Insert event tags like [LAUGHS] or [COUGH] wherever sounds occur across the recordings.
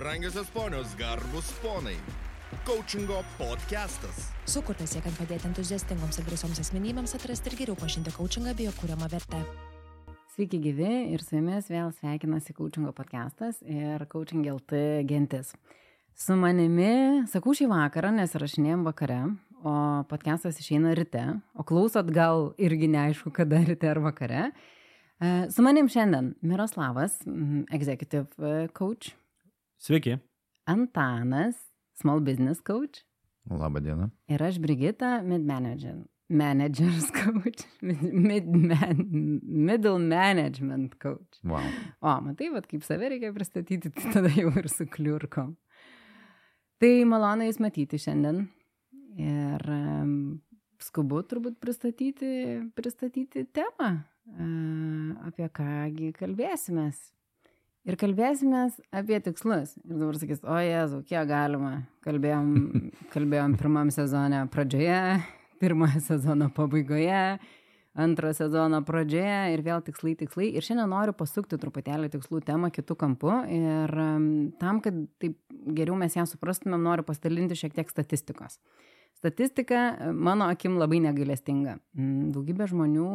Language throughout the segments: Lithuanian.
Brangiosios ponios, garbus ponai. Coachingo podcastas. Sukurtas siekiant padėti entuziastingoms ir drąsioms asmenybėms atrasti ir geriau pažinti coachingą bei jo kūriamą vertę. Sveiki gyvi ir su jumis vėl sveikinasi Coachingo podcastas ir Coaching LT gentis. Su manimi, sakau šį vakarą, nes rašinėjom vakare, o podcastas išeina ryte, o klausot gal irgi neaišku, kada ryte ar vakare. E, Su manim šiandien Miroslavas, executive e, coach, Sveiki. Antanas, small business coach Labą dieną. ir aš Brigita, mid manager. Managers coach, [LAUGHS] mid man, middle management coach. Wow. O, matai, vat, kaip save reikia pristatyti, tai tada jau ir sukliurkom. Tai malonu Jūs matyti šiandien. Ir um, skubu turbūt pristatyti, pristatyti temą, uh, apie kągi kalbėsimės. Ir kalbėsimės apie tikslus. Ir dabar sakys, o Jezu, kiek galima. Kalbėjom, [LAUGHS] kalbėjom pirmam sezone pradžioje, pirmojo sezono pabaigoje, antro sezono pradžioje ir vėl tikslai, tikslai. Ir šiandien noriu pasukti truputėlį tikslų temą kitų kampų. Ir tam, kad taip geriau mes ją suprastumėm, noriu pasidalinti šiek tiek statistikos. Statistika e, mano akim labai negailestinga. Mm, Daugybė žmonių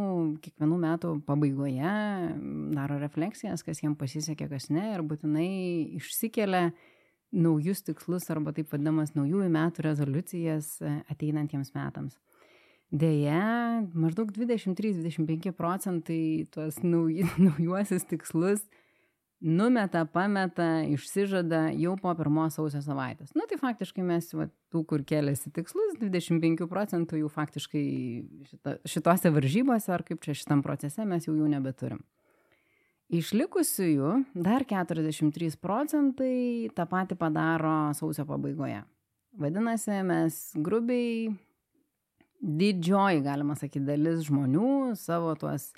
kiekvienų metų pabaigoje mm, daro refleksijas, kas jiems pasisekė, kas ne, ir būtinai išsikelia naujus tikslus arba taip vadinamas naujųjų metų rezoliucijas e, ateinantiems metams. Deja, maždaug 23-25 procentai tuos nauji, [LAUGHS] naujuosius tikslus numeta, pameta, išsižada jau po pirmos sausio savaitės. Na tai faktiškai mes, va, tų, kur keliasi tikslus, 25 procentų jų faktiškai šita, šitose varžybose ar kaip čia šitam procese mes jau jų nebeturim. Išlikusiųjų dar 43 procentai tą patį padaro sausio pabaigoje. Vadinasi, mes grubiai didžioji, galima sakyti, dalis žmonių savo tuos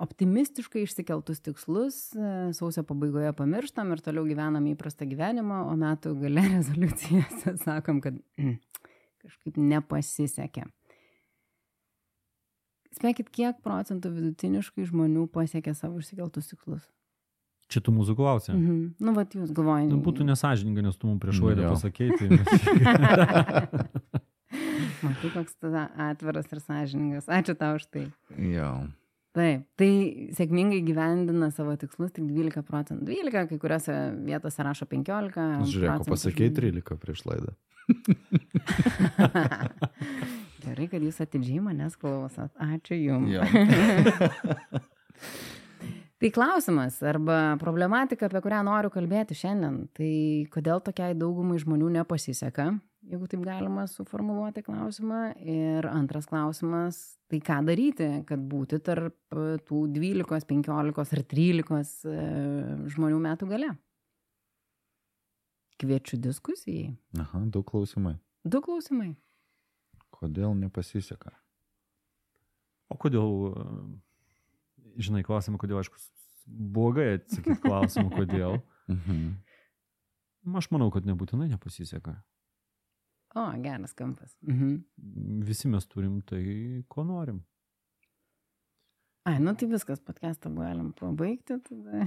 optimistiškai išsikeltus tikslus e, sausio pabaigoje pamirštam ir toliau gyvenam įprastą gyvenimą, o metų gale [LAUGHS] rezoliucijose sakom, kad mm, kažkaip nepasisekė. Spėkit, kiek procentų vidutiniškai žmonių pasiekė savo išsikeltus tikslus? Čia tu mūsų klausė. Mhm. Nu, vat jūs galvojate. Nu, būtų nesažininga, nes tu mums prieš laidą pasakėjai. Tai mes... [LAUGHS] Matai, koks tada atviras ir sąžiningas. Ačiū tau už tai. Jo. Taip, tai sėkmingai gyvendina savo tikslus tik 12 procentų. 12, kai kuriuose vietose rašo 15. Žiūrėk, o procentų pasakėjai žmonių. 13 prieš laidą. [LAUGHS] Gerai, kad jūs atidžiai manęs klausot. Ačiū jums. [LAUGHS] Tai klausimas arba problematika, apie kurią noriu kalbėti šiandien, tai kodėl tokiai daugumai žmonių nepasiseka, jeigu taip galima suformuoluoti klausimą. Ir antras klausimas, tai ką daryti, kad būti tarp e, tų 12, 15 ar 13 e, žmonių metų gale. Kviečiu diskusijai. Aha, daug klausimai. Du klausimai. Kodėl nepasiseka? O kodėl, e, žinai, klausimą, kodėl, aišku, blogai atsakyti klausimą, kodėl. Mhm. Aš manau, kad nebūtinai nepasiseka. O, geras kampas. Mhm. Visi mes turim tai, ko norim. Ai, nu tai viskas, podcastą galim pabaigti tada.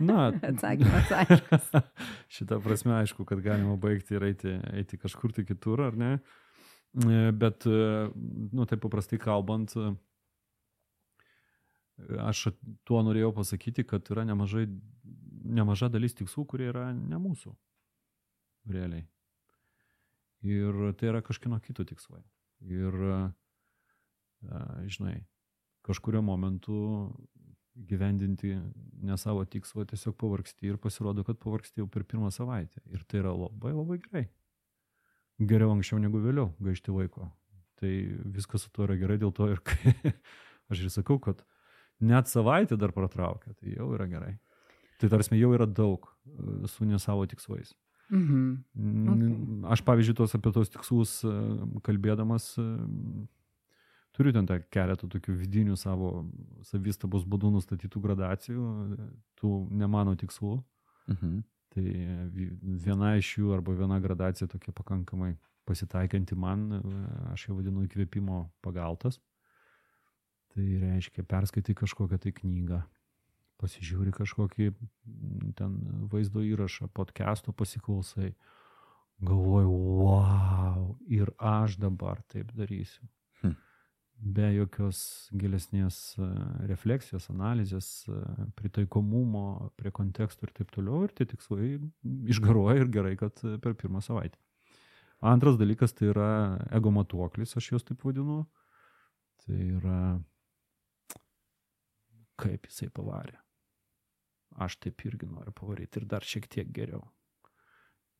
Na, [LAUGHS] Atsakymas aiškus. [LAUGHS] Šitą prasme, aišku, kad galima baigti ir eiti, eiti kažkur tai kitur, ar ne? Bet, nu, taip paprastai kalbant, aš tuo norėjau pasakyti, kad yra nemažai, nemaža dalis tikslų, kurie yra ne mūsų. Realiai. Ir tai yra kažkieno kito tikslai. Ir, e, žinai, kažkurio momentu gyvendinti ne savo tikslą, tiesiog pavargsti ir pasirodo, kad pavargsti jau per pirmą savaitę. Ir tai yra labai labai gerai. Geriau anksčiau negu vėliau gaišti laiko. Tai viskas su tuo yra gerai, dėl to ir [LAUGHS] aš ir sakau, kad net savaitę dar pratraukia, tai jau yra gerai. Tai tarsi jau yra daug e, su ne savo tikslais. Mhm. Mm, Aš, pavyzdžiui, tos apie tos tikslus e, kalbėdamas, e, turiu ten tą keletą tokių vidinių savo savistabos būdų nustatytų gradacijų, e, tų ne mano tikslų. Mhm. Tai vi- viena iš jų arba viena gradacija tokia pakankamai pasitaikanti man, aš ją vadinu įkvėpimo pagaltas. Tai reiškia perskaityti kažkokią tai knygą, pasižiūri kažkokį mm, ten vaizdo įrašą, podcast'o pasiklausai, galvoju, wow, ir aš dabar taip darysiu. Hm. Be jokios gilesnės e, refleksijos, analizės, e, pritaikomumo prie kontekstų ir taip toliau. Ir tie tikslai išgaruoja ir gerai, kad e, per pirmą savaitę. Antras dalykas tai yra ego matuoklis, aš juos taip vadinu. Tai yra kaip jisai pavarė. Aš taip irgi noriu pavaryti ir dar šiek tiek geriau.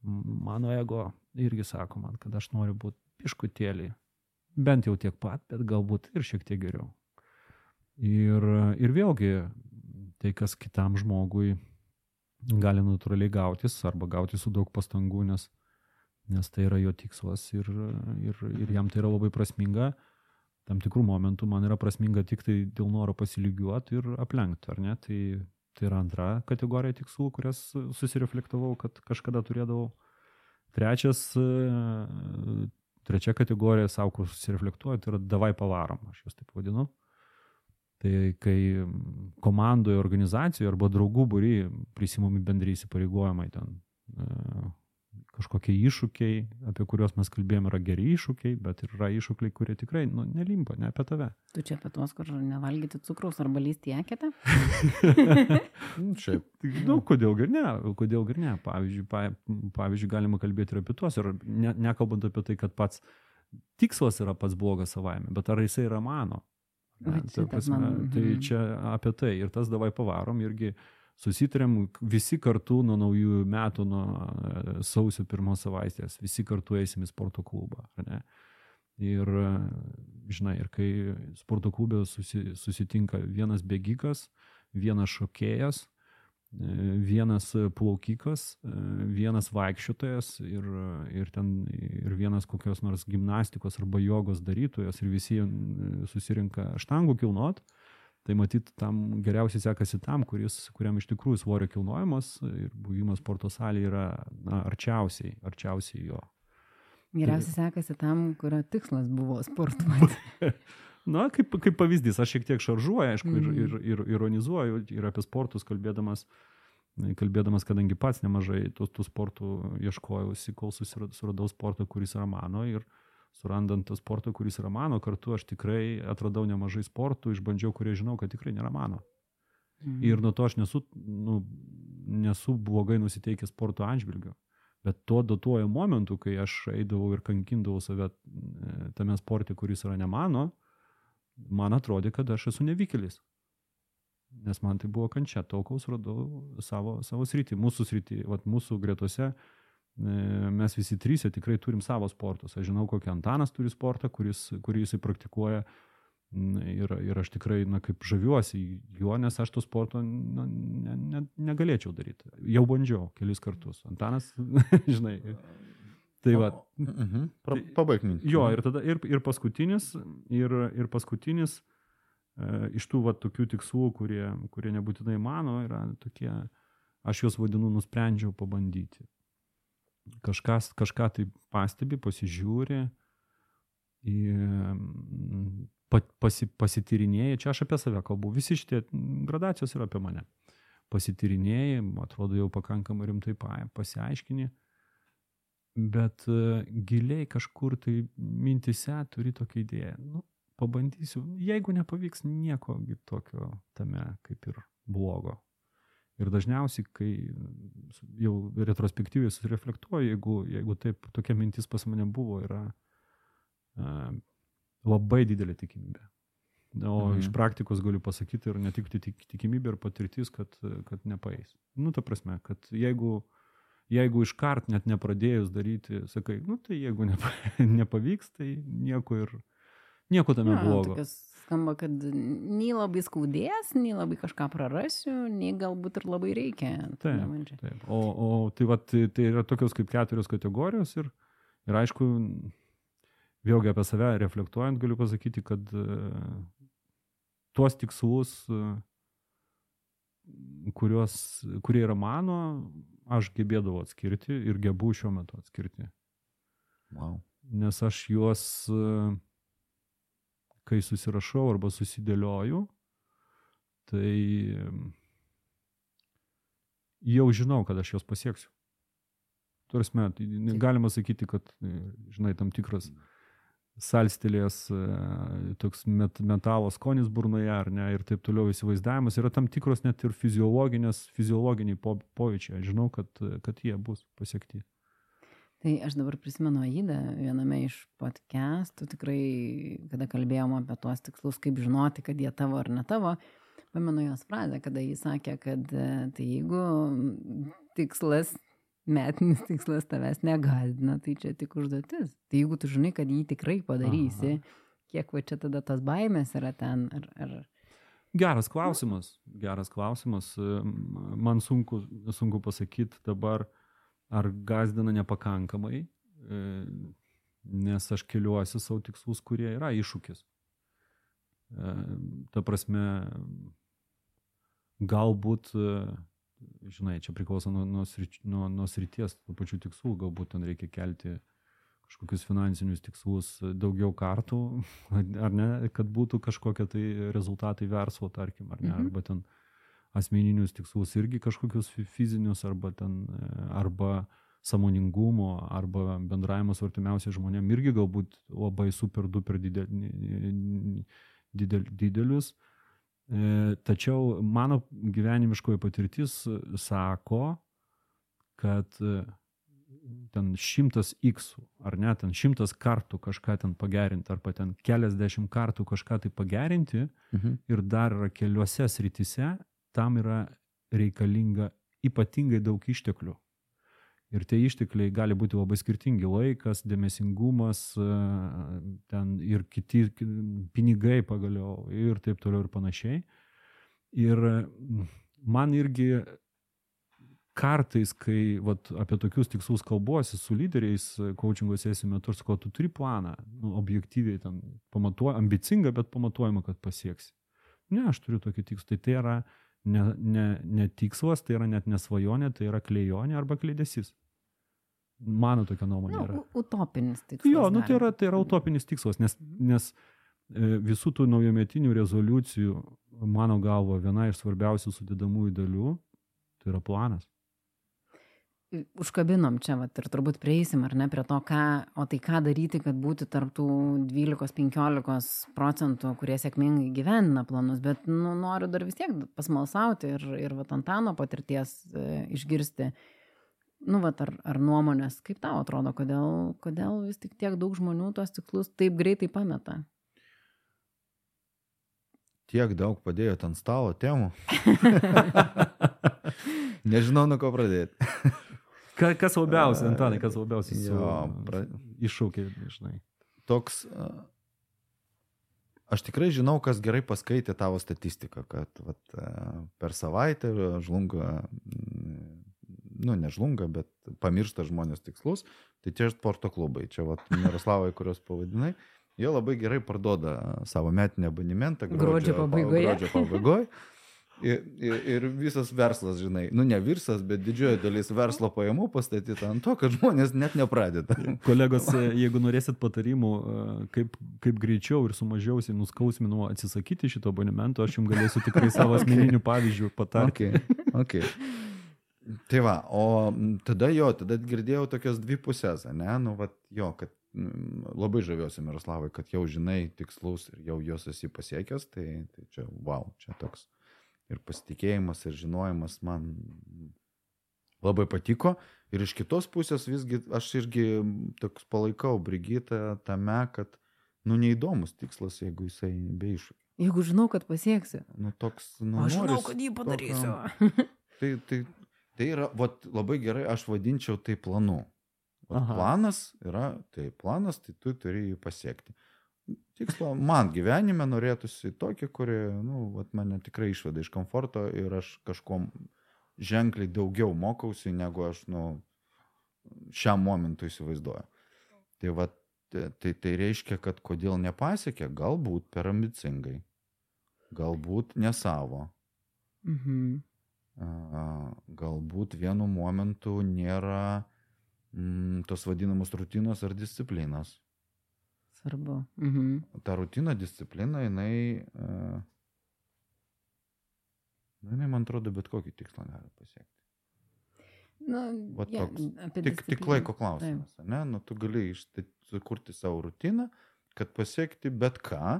Mano ego irgi sako man, kad aš noriu būti piškutėlį, bent jau tiek pat, bet galbūt ir šiek tiek geriau. Ir, ir vėlgi, tai kas kitam žmogui gali natūraliai gautis arba gauti su daug pastangų, nes, nes tai yra jo tikslas ir, ir, ir jam tai yra labai prasminga tam tikrų momentų man yra prasminga tik tai dėl noro pasilygiuoti ir aplenkti, ar ne? Tai, tai yra antra kategorija tikslų, kurias susireflektavau, kad kažkada turėdavau. Trečias, e, trečia kategorija savo, kur susireflektuoju, tai yra davai pavarom, aš juos taip vadinu. Tai kai komandoje, organizacijoje arba draugų būry prisimami bendrai įsipareigojimai ten e, kažkokie iššūkiai, apie kuriuos mes kalbėjome, yra geri iššūkiai, bet yra iššūkiai, kurie tikrai nu, nelimpa, ne apie tave. Tu čia apie tuos, kur nevalgyti cukraus arba lysti? [LAUGHS] Nu, Šiaip. Tai, nu, kodėl ir ne, kodėl ir ne. Pavyzdžiui, pa, pavyzdžiui, galima kalbėti ir apie tuos, ir ne, nekalbant apie tai, kad pats tikslas yra pats blogas savaime, bet ar jisai yra mano. Ne, Vat ta prasme, man, tai mhm. čia apie tai ir tas davai pavarom irgi susitarėm visi kartu nuo naujųjų metų, nuo e, sausio pirmos savaitės, visi kartu eisim į sporto klubą. Ir, e, žinai, ir kai sporto klube susi, susitinka vienas bėgikas, vienas šokėjas, e, vienas plaukikas, vienas vaikščiotojas ir, ir, ten, ir vienas kokios nors gimnastikos arba jogos darytojas ir visi susirinka štangų kilnot, tai matyt, tam geriausiai sekasi tam, kuris, kuriam iš tikrųjų svorio kilnojimas ir buvimas sporto salėje yra na, arčiausiai, arčiausiai jo. Geriausiai sekasi tam, kurio tikslas buvo sportuoti. [LAUGHS] Na, kaip, kaip pavyzdys, aš šiek tiek šaržuoju, aišku, ir, Mhm. ir, ir ironizuoju ir apie sportus kalbėdamas, kalbėdamas, kadangi pats nemažai tų, tų sportų ieškojausi, kol susira- suradau sportą, kuris yra mano ir surandant tą sportą, kuris yra mano, kartu aš tikrai atradau nemažai sportų, išbandžiau, kurie žinau, kad tikrai nėra mano. Mhm. Ir nuo to aš nesu, nu, nesu blogai nusiteikęs sporto atžvilgiu. Bet tuo duotuoju momentu, kai aš eidavau ir kankindavau save e, tame sporte, kuris yra ne mano, man atrodė, kad aš esu nevykėlis. Nes man tai buvo kančia, tol kol suradau savo, savo sritį. Mūsų sritį, vat, mūsų gretose e, mes visi trys tikrai turim savo sportus. Aš žinau, kokį Antanas turi sportą, kuris, kurį jisai praktikuoja. N- Ir, ir aš tikrai, na, kaip žaviuosi juo, nes aš to sporto na, ne, ne, negalėčiau daryti. Jau bandžiau kelis kartus. Antanas, [LAUGHS] žinai. Tai va, Mhm. Tai- Pabaig mintį. Jo, ir tada ir, ir paskutinis, ir, ir paskutinis e, iš tų va, tokių tikslų, kurie, kurie nebūtinai mano, yra tokie, aš juos vadinu, nusprendžiau pabandyti. Kažkas, kažką tai pastebi, pasižiūri, mm, pa, pasi, pasityrinėja, čia aš apie save kalbu, visi šitie gradacijos yra apie mane. Pasityrinėjai, atrodo jau pakankamai rimtai pa- pasiaiškini, bet e, giliai kažkur tai mintise turi tokią idėją. Nu, pabandysiu, jeigu nepavyks, nieko tokio tame kaip ir blogo. Ir dažniausiai, kai jau retrospektyviai susireflektuoju, jeigu, jeigu taip tokia mintis pas mane buvo, yra a, labai didelė tikimybė. O Mhm. iš praktikos galiu pasakyti ir ne tik tik- tikimybė, ir patirtis, kad, kad nepaeis. Nu, ta prasme, kad jeigu, jeigu iškart net nepradėjus daryti, sakai, nu tai jeigu nepa, [LAUGHS] nepavyks, tai nieko ir nieko tame Jo, blogo. tokios Skamba, kad nei labai skaudės, nei labai kažką prarasiu, nei galbūt ir labai reikia. Taip. Taip. O, o tai, vat, tai, tai yra tokios kaip keturios kategorijos ir, ir aišku, vėlgi apie save reflektuojant galiu pasakyti, kad e, tuos tikslus, e, kuriuos, kurie yra mano, aš gebėdavau atskirti ir gebu šiuo metu atskirti. Wow. Nes aš juos, e, kai susirašau arba susidėlioju, tai jau žinau, kad aš jos pasieksiu. Turime, galima sakyti, kad, e, žinai, tam tikras salstelės e, toks met, metalo skonis burnoje, ar ne, ir taip toliau įsivaizdavimas, yra tam tikros net ir fiziologinės, fiziologiniai po, poveičiai. Aš žinau, kad, kad jie bus pasiekti. Tai aš dabar prisimenu Aidą viename iš podcastų, tikrai, kada kalbėjom apie tuos tikslus, kaip žinoti, kad jie tavo ar ne tavo, pamenu jos frazę, kada jis sakė, kad e, tai jeigu tikslas metinis tikslas tavęs negazdina, tai čia tik užduotis. Tai jeigu tu žinai, kad jį tikrai padarysi, Aha. kiek va čia tada tos baimės yra ten, ar... ar... Geras klausimas, geras klausimas. Man sunku, sunku pasakyti dabar, ar gazdina nepakankamai, e, nes aš keliuosi savo tikslus, kurie yra iššūkis. E, ta prasme, galbūt žinai, čia priklauso nuo, nuo, nuo, nuo srities, tų pačių tikslų, galbūt ten reikia kelti kažkokius finansinius tikslus daugiau kartų, [LAUGHS] ar ne, kad būtų kažkokie tai rezultatai verslo, tarkim, ar ne, mhm. arba ten asmeninius tikslus irgi kažkokius fizinius, arba ten, arba samoningumo, arba bendravimo su artimiausiais žmonėmis irgi galbūt labai super duper didel, didel, didelius. E, tačiau mano gyvenimiškoji patirtis sako, kad e, ten šimtas x, ar ne, ten šimtas kartų kažką ten pagerinti, arba ten keliasdešimt kartų kažką tai pagerinti mhm. ir dar yra keliuose srityse, tam yra reikalinga ypatingai daug išteklių. Ir tie ištekliai gali būti labai skirtingi - laikas, dėmesingumas, e, ten ir kiti pinigai pagaliau ir taip toliau ir panašiai. Ir man irgi kartais, kai vat, apie tokius tikslus kalbuosi su lyderiais coachingo sesijų metu, aš sakau, tu turi planą, nu, objektyviai ten pamatuoja, ambicingą, bet pamatuojama, kad pasieksi. Ne, aš turiu tokį tikslą. Tai tai yra ne, ne, ne tikslas, tai yra net nesvajonė, tai yra klejonė arba kleidesys. Mano tokia nuomonė nu, yra. Utopinis tikslas. Jo, nu, tai, yra, tai yra utopinis tikslas, nes, nes e, visų tų naujometinių rezoliucijų, mano galvo, viena iš svarbiausių sudėdamųjų dalių, tai yra planas užkabinom čia vat ir turbūt prieisim ar ne prie to ką o tai ką daryti kad būti tarp tų dvylikos penkiolikos procentų kurie sėkmingai įgyvendina planus bet nu noriu dar vis tiek pasmalsauti ir ir vat antano patirties e, išgirsti nu vat ar ar nuomonės kaip tau atrodo kodėl kodėl vis tik tiek daug žmonių tuos tikslus taip greitai pameta tiek daug padėjot ant stalo temų. [LAUGHS] Nežinau, nuo ko pradėti. Ka, kas labiausiai, Antanai, kas labiausiai su, jo, pra... iššūkė, žinai. Toks, aš tikrai žinau, kas gerai paskaitė tavo statistiką, kad vat, per savaitę žlunga, nu, nežlunga, bet pamiršta žmonės tikslus, tai čia sporto klubai, čia vat, Miroslavai, kurios pavadinai, jie labai gerai parduoda savo metinį abonementą gruodžio, gruodžio pabaigoje. Gruodžio pabaigoje Ir, ir, ir visas verslas, žinai, nu ne virsas, bet didžioji dalis verslo pajamų pastatyta ant to, kad žmonės net nepradeda. Kolegos, jeigu norėsit patarimų, kaip, kaip greičiau ir su mažiausiai nuskausminu atsisakyti šito abonemento, aš jums galėsiu tikrai [LAUGHS] savo okay. asmeninių pavyzdžių patarti. Okay. Okay. Tai va, o tada jo, tada girdėjau tokias dvi pusės, ne, nu, va, jo, kad labai žaviuosi Miroslavai, kad jau žinai tikslus ir jau juos esi pasiekęs, tai, tai čia, wow, čia toks ir pasitikėjimas ir žinojimas man labai patiko. Ir iš kitos pusės visgi aš irgi toks palaikau Brigitą tame, kad, nu, neįdomus tikslas, jeigu jisai be iššūkio. Jeigu žinau, kad pasieksiu. Nu, toks, nu, aš žinau, noris, kad jį padarysiu. Tokio, [LAUGHS] tai, tai, tai yra, vat, labai gerai, aš vadinčiau tai planu. Planas yra, tai planas, tai tu turi jį pasiekti tikslo man gyvenime norėtųsi tokį, kuri, nu, vat, mane tikrai išveda iš komforto ir aš kažkom ženkliai daugiau mokausi, negu aš, nu, šiam momentui įsivaizduoju. Tai, vat, tai, tai reiškia, kad kodėl nepasiekė, galbūt per ambicingai, galbūt ne savo. Mhm. Galbūt vienu momentu nėra mm, tos vadinamos rutinos ar disciplinos. Svarbu. Mhm. Ta rutina, disciplina, jinai, uh, jinai, man atrodo, bet kokį tikslą gali pasiekti. Nu, Va ja, toks. Tik, tik discipliną. laiko klausimas, ne? Nu, tu gali sukurti savo rutiną, kad pasiekti bet ką.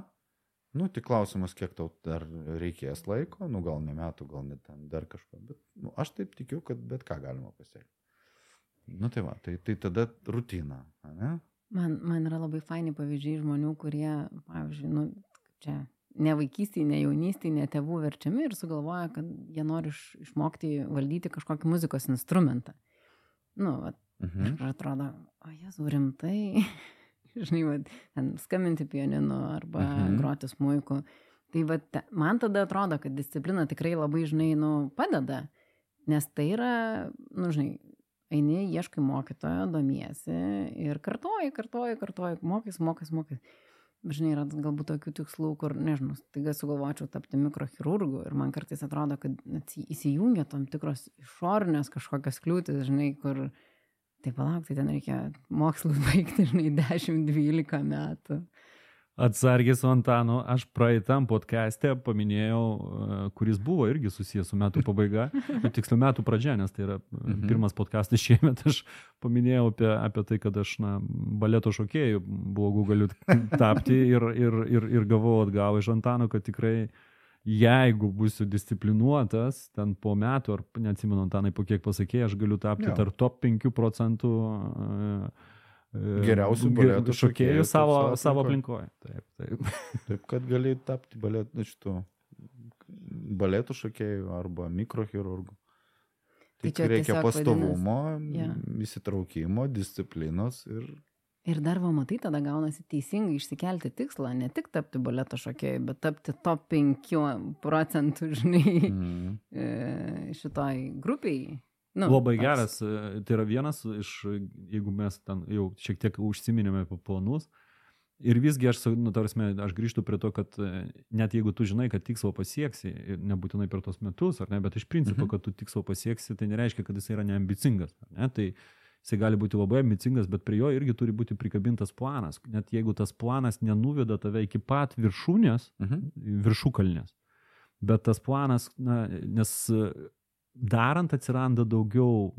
Nu, tik klausimas, kiek tau dar reikės laiko, nu, gal ne metų, gal net ten dar kažko, bet nu, aš taip tikiu, kad bet ką galima pasiekti. Nu, tai va, tai, tai tada rutina, ne? Man, man yra labai faini pavyzdžiai žmonių, kurie, pavyzdžiui, nu, čia ne vaikystėje, ne jaunystėje, ne tėvų verčiami ir sugalvoja, kad jie nori iš, išmokti valdyti kažkokį muzikos instrumentą. Nu, vat, Mhm. ir atrodo, o jas rimtai, [LAUGHS] žinai, vat, ten skambinti pianinu arba Mhm. groti smuiku. Tai vat, man tada atrodo, kad disciplina tikrai labai, žinai, nu, padeda, nes tai yra, nu, žinai, eini, ieškai mokytojo, domiesi ir kartoji, kartoji, kartoji, mokys, mokys, mokys. Žinai, yra galbūt tokių tikslų, kur, nežinau, taiga sugalvočiau tapti mikrochirurgu ir man kartais atrodo, kad įsijungia tam tikros išorinės kažkokios kliūtis, žinai, kur, tai palauk, tai ten reikia mokslus [LAUGHS] baigti, žinai, 10-12 metų. Atsargiai su Antanu, aš praeitam podcast'e paminėjau, e, kuris buvo irgi susijęs su metų pabaiga, bet [LAUGHS] tiksliau metų pradžia, nes tai yra Mhm. pirmas podcast'as šiemet, aš paminėjau apie, apie tai, kad aš na, baleto šokėjų blogu galiu tapti [LAUGHS] ir, ir, ir, ir gavau atgal iš Antano, kad tikrai jeigu būsiu disciplinuotas, ten po metų, ar neatsimenu, Antanai, po kiek pasakėjai, aš galiu tapti tarp top 5 procentų e, e, Geriausių ge- baleto šokėjų savo, savo savo aplinkoj. aplinkoje. Taip, taip. [LAUGHS] Taip, kad gali tapti baletų, šitų baletų šokėjų arba mikrochirurgų. Tai Tik čia reikia pastovumo, Jo. įsitraukimo, disciplinos ir Ir dar va matai, tada gaunasi teisingai išsikelti tikslą, ne tik tapti baleto šokėjai, bet tapti top 5 procentų, žinai, mm, [LAUGHS] e, šitoj grupiai. Nu, Labai toks- geras, e, tai yra vienas iš, jeigu mes ten jau šiek tiek užsiminėme apie planus. Ir visgi aš, nu, tarsi, aš grįžtu prie to, kad e, net jeigu tu žinai, kad tikslo pasieksi, ir nebūtinai per tos metus, ar ne, bet iš principo, Mhm. kad tu tikslo pasieksi, tai nereiškia, kad jis yra neambicingas. Ne? Tai jisai gali būti labai ambicingas, bet prie jo irgi turi būti prikabintas planas. Net jeigu tas planas nenuveda tave iki pat viršūnės, mhm. viršukalnės. Bet tas planas, na, nes e, darant atsiranda daugiau,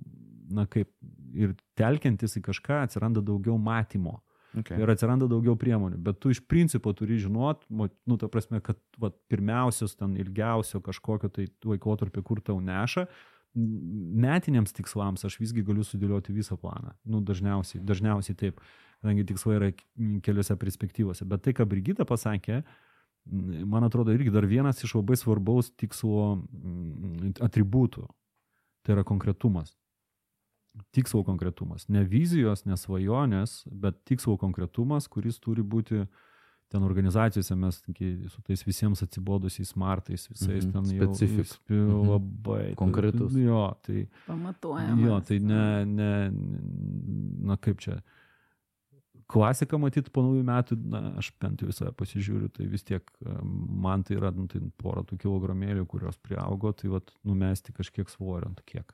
na kaip, ir telkiantis į kažką atsiranda daugiau matymo. okay. Ir atsiranda daugiau priemonių. Bet tu iš principo turi žinot, nu, ta prasme, kad vat, pirmiausios, ten ilgiausio kažkokio tai laikotarpio, kur tau neša, metiniams tikslams aš visgi galiu sudėlioti visą planą. Nu, dažniausiai, dažniausiai taip, kadangi tikslai yra keliose perspektyvose. Bet tai, ką Brigita pasakė, m, man atrodo irgi dar vienas iš labai svarbaus tikslo mm, atributų. Tai yra konkretumas tikslo konkretumas. Ne vizijos, ne svajonės, bet tikslo konkretumas, kuris turi būti ten organizacijose, mes su tais visiems atsibodusiais smartais, visais Mhm, ten jau specifik. spi- Mhm. labai. Konkretus. Jo, tai, Pamatuojama. jo, tai ne, ne, na kaip čia. Klasika matyti po naujų metų, na, aš bent jau visą pasižiūriu, tai vis tiek e, man tai yra nu, tai pora tų kilogramėlių, kurios priaugo, tai vat numesti kažkiek svorio, ant kiek.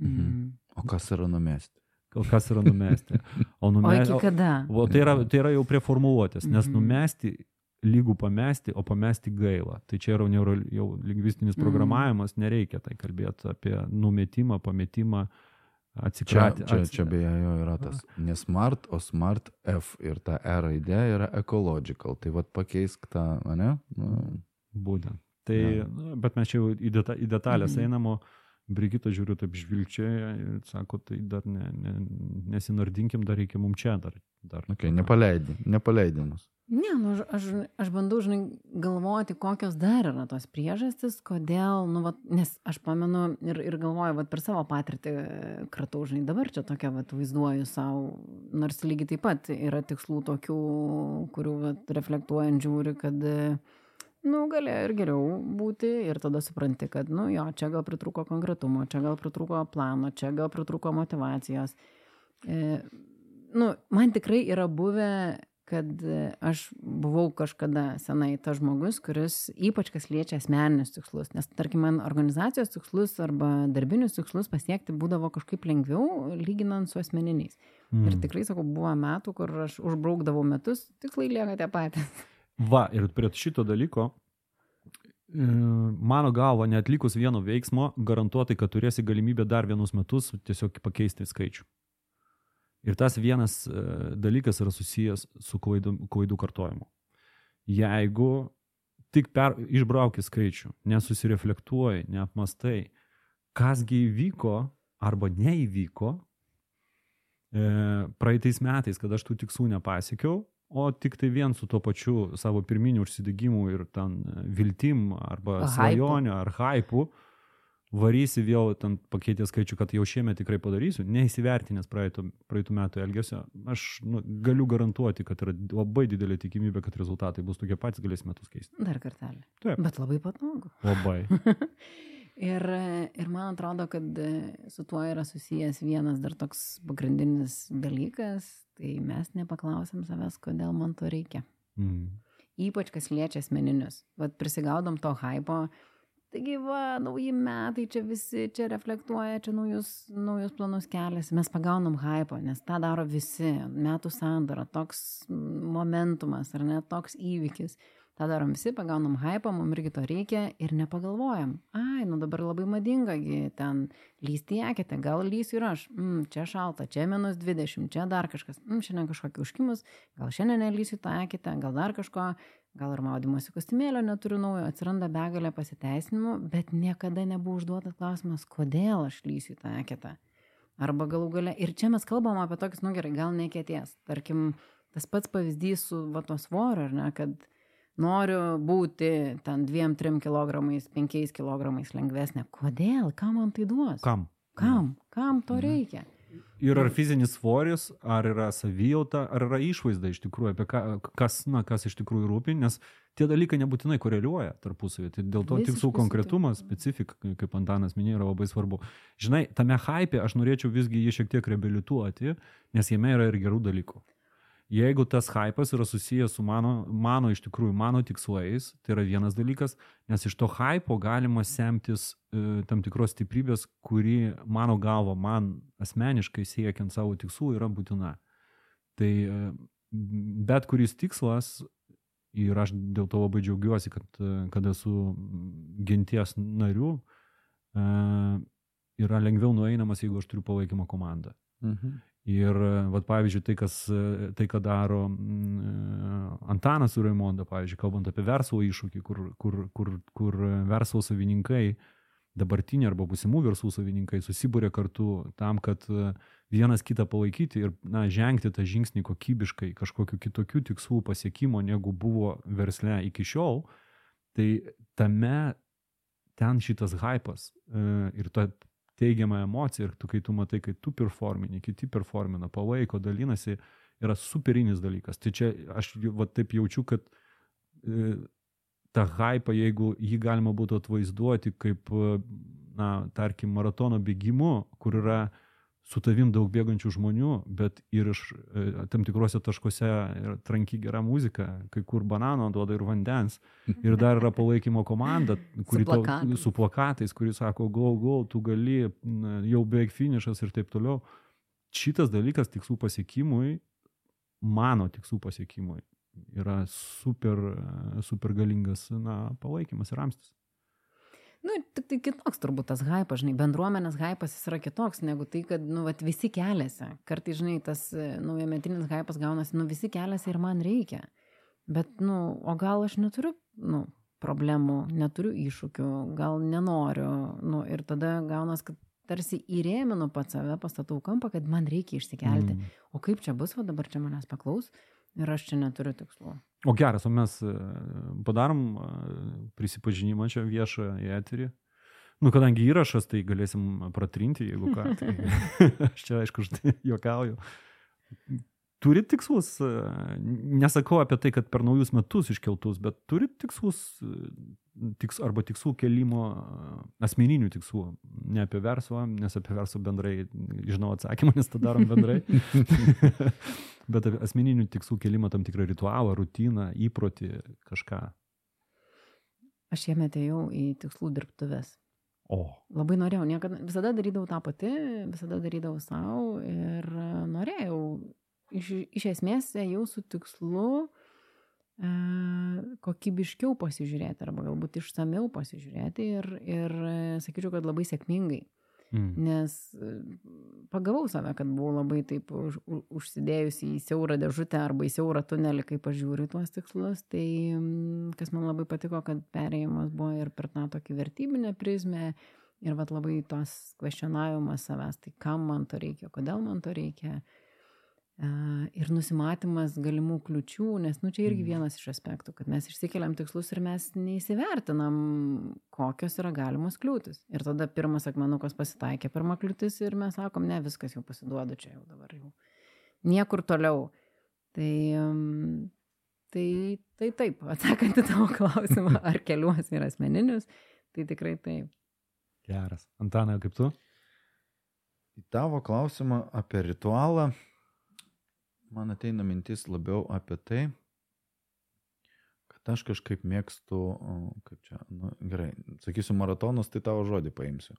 Mhm. O kas yra numesti? Gal kas yra numesti. O, [LAUGHS] O nume... iki o, kada? o tai, yra, tai yra jau prie formuluotės, nes Mhm. numesti lygų pamesti, o pamesti gaila. Tai čia yra neuro, jau lingvistinis Mhm. programavimas, nereikia tai kalbėti apie numetimą, pametimą, Čia, atsikratymą. čia, čia beje jo yra tas ne smart, o smart F ir ta E raidė yra ecological. Tai vad pakeisk tą, ne? Nu, Būtent. Tai, Jo. nu, bet mes čia jau į, deta, į detalės [CLEARS THROAT] Mhm. Brigita žiūriu taip žvilgčia ir sako, tai dar ne, ne, nesinardinkim, dar reikia mums čia dar. dar okay, nepaleidi, nepaleidi mus. Ne, nu, aš, aš, aš bandau, žinai, galvoti, kokios dar yra tos priežastys, kodėl, nu, vat, nes aš pamenu ir, ir galvoju, vat, per savo patirtį e, kratau, žinai, dabar čia tokia, vat, vaizduoju savo, nors lygiai taip pat yra tikslų tokių, kurių, vat, reflektuojant žiūri, kad, e, nu, galėjo ir geriau būti ir tada supranti, kad, nu, jo, čia gal pritruko konkretumo, čia gal pritruko plano, čia gal pritruko motivacijos. E, nu, man tikrai yra buvę kad e, aš buvau kažkada senai tas žmogus, kuris ypač kas liečia asmeninius tikslus, nes tarkim man organizacijos tikslus arba darbinius tikslus pasiekti būdavo kažkaip lengviau lyginant su asmeniniais. Mm. Ir tikrai, sakau, buvo metų, kur aš užbraukdavau metus, tikslai lieka tie patys. Va, ir prie šito dalyko mano galva, netlikus vieno veiksmo, garantuotai, kad turėsi galimybę dar vienus metus tiesiog pakeisti skaičių. Ir tas vienas e, dalykas yra susijęs su klaidų, klaidų kartojimu. Jeigu tik per, išbrauki skaičių, nesusireflektuoji, neapmastai, kasgi įvyko arba neįvyko e, praeitais metais, kad aš tų tikslų nepasiekiau, o tik tai vien su tuo pačiu savo pirminiu užsidegimu ir ten viltim arba svajoniu ar hypu varysi vėl ten pakeitė skaičių, kad jau šiemet tikrai padarysiu, neįsivertinęs praeitų, praeitų metų elgesio, aš nu, galiu garantuoti, kad yra labai didelė tikimybė, kad rezultatai bus tokie patys, galės metus keisti. Dar kartelį. Taip. Bet labai patogu. Labai. [LAUGHS] ir, ir man atrodo, kad su tuo yra susijęs vienas dar toks pagrindinis dalykas, tai mes nepaklausim savęs, kodėl man to reikia. Mm. Ypač kas liečia asmeninius. Vat prisigaudom to hypo, taigi va, nauji metai, čia visi, čia reflektuoja, čia naujus, naujus planus keliasi, mes pagaunam hypo, nes tą daro visi, metų sandara, toks momentumas ar ne, toks įvykis. Ta darom visi, pagaunam hypą, mums irgi to reikia ir nepagalvojam. Ai, nu dabar labai madinga, ten lysti į eketę, gal lysiu ir aš. Mm, čia šalta, čia minus 20, čia dar kažkas. Mm, šiandien kažkokį užkimus, gal šiandien nelysiu tą eketę, gal dar kažko, gal ir maudymosi kostiumėlio neturiu naujo, atsiranda begalė pasiteisinimų, bet niekada nebuvo užduotas klausimas, kodėl aš lysiu tą eketę. Arba galų gale, ir čia mes kalbam apie tokius, nu gerai, gal nekėties. Tarkim, tas pats pavyzdys su va to svoriu, ar ne, kad noriu būti ten dviem, trim kilogramais, penkiais kilogramais lengvesnė. Kodėl? Kam man tai duos? Kam? Kam? Kam to Mhm. reikia? Ir ar fizinis svoris, ar yra savijauta, ar yra išvaizda iš tikrųjų, apie ką, kas, na, kas iš tikrųjų rūpi, nes tie dalykai nebūtinai koreliuoja tarpusavį. Tai dėl to tikslų konkretumas, specifika, kaip Antanas minėjo, yra labai svarbu. Žinai, tame hype aš norėčiau visgi jį šiek tiek reabilituoti, nes jame yra ir gerų dalykų. Jeigu tas hypas yra susijęs su mano, mano iš tikrųjų mano tikslais, tai yra vienas dalykas, nes iš to hypo galima semtis e, tam tikros stiprybės, kuri mano galva, man asmeniškai siekiant savo tikslų yra būtina. Tai e, bet kuris tikslas, ir aš dėl to labai džiaugiuosi, kad, e, kad esu genties nariu, e, yra lengviau nueinamas, jeigu aš turiu palaikymo komandą. Mhm. Ir, vat, pavyzdžiui, tai, kas, tai ką daro mm, Antanas su Raimonda, pavyzdžiui, kalbant apie verslo iššūkį, kur, kur, kur, kur verslo savininkai, dabartiniai arba būsimų verslų savininkai susibūrė kartu tam, kad vienas kitą palaikyti ir na, žengti tą žingsnį kokybiškai kažkokiu kitokiu tikslų pasiekimo, negu buvo versle iki šiol, tai tame ten šitas hypas e, ir ta teigiamą emociją ir tu, kai tu matai, kai tu performini, kiti performina, palaiko, dalinasi, yra superinis dalykas. Tai čia aš va, taip jaučiu, kad e, tą hypą, jeigu jį galima būtų atvaizduoti kaip, e, na, tarkim, maratono bėgimu, kur yra su tavim daug bėgančių žmonių, bet ir iš e, tam tikrose taškuose yra tranki gera muzika, kai kur banano duoda ir vandens. Ir dar yra palaikymo komanda, kuri tau- plakatais. su plakatais, kuri sako, go, go, tu gali, jau beveik finišas ir taip toliau. Šitas dalykas tikslų pasiekimui, mano tikslų pasiekimui, yra super, super galingas na, palaikymas ir ramstis. Nu, tik tai kitoks turbūt tas hypas, žinai, bendruomenės hypas jis yra kitoks negu tai, kad, nu, vat, visi keliasi. Kartai, žinai, tas e, naujametinis hypas gaunasi, nu, visi keliasi ir man reikia. Bet, nu, o gal aš neturiu, nu, problemų, neturiu iššūkių, gal nenoriu, nu, ir tada gaunas, kad tarsi įrėminu pat save, pastatau kampą, kad man reikia išsikelti. Mm. O kaip čia bus, va dabar čia manęs paklaus ir aš čia neturiu tikslų. O geras, o mes e, padarom e, prisipažinimą čia viešą į eterį. Nu, kadangi įrašas, tai galėsim pratrinti, jeigu ką. Tai [LAUGHS] [LAUGHS] aš čia, aišku, štai juokauju. Turit tikslus, e, nesakau apie tai, kad per naujus metus iškeltus, bet turit tikslus e, tiks, arba tikslų kelimo, e, asmeninių tikslų. Ne apie verslą, nes apie verslą bendrai žinau atsakymą, nes tą darom bendrai. [LAUGHS] bet apie asmeninių tikslų kelimą, tam tikrą ritualą, rutiną, įprotį, kažką. Aš jame atėjau į tikslų dirbtuves. O. Labai norėjau, niekada, visada darydavau tą pati, visada darydavau savo ir norėjau, iš, iš esmės ėjau su tikslu e, kokybiškiau pasižiūrėti arba galbūt išsameu pasižiūrėti ir, ir e, sakyčiau, kad labai sėkmingai. Mm. Nes e, pagavau save, kad buvau labai taip už, užsidėjusi į siaurą dėžutę arba į siaurą tunelį, kai pažiūriu tuos tikslus. Tai mm, kas man labai patiko, kad perėjimas buvo ir per tą tokį vertybinę prizmę. Ir vat labai tos kvestionavimas savęs, tai kam man to reikia, kodėl man to reikia. E, Ir nusimatymas galimų kliučių, nes, nu, čia irgi vienas iš aspektų, kad mes išsikeliam tikslus ir mes neįsivertinam, kokios yra galimos kliūtis. Ir tada pirmas akmenukas pasitaikė, pirma kliūtis ir mes sakom, ne, viskas jau pasiduodu čia jau dabar jau. Niekur toliau. Tai, tai, tai taip, [LAUGHS] atsakant į tavo klausimą, [LAUGHS] ar keliuosi ir asmeninius, tai tikrai taip. Geras. Antanai, kaip tu? Į tavo klausimą apie ritualą, man ateina mintis labiau apie tai, kad aš kažkaip mėgstu, kaip čia, nu, gerai, sakysiu maratonus, tai tavo žodį paimsiu.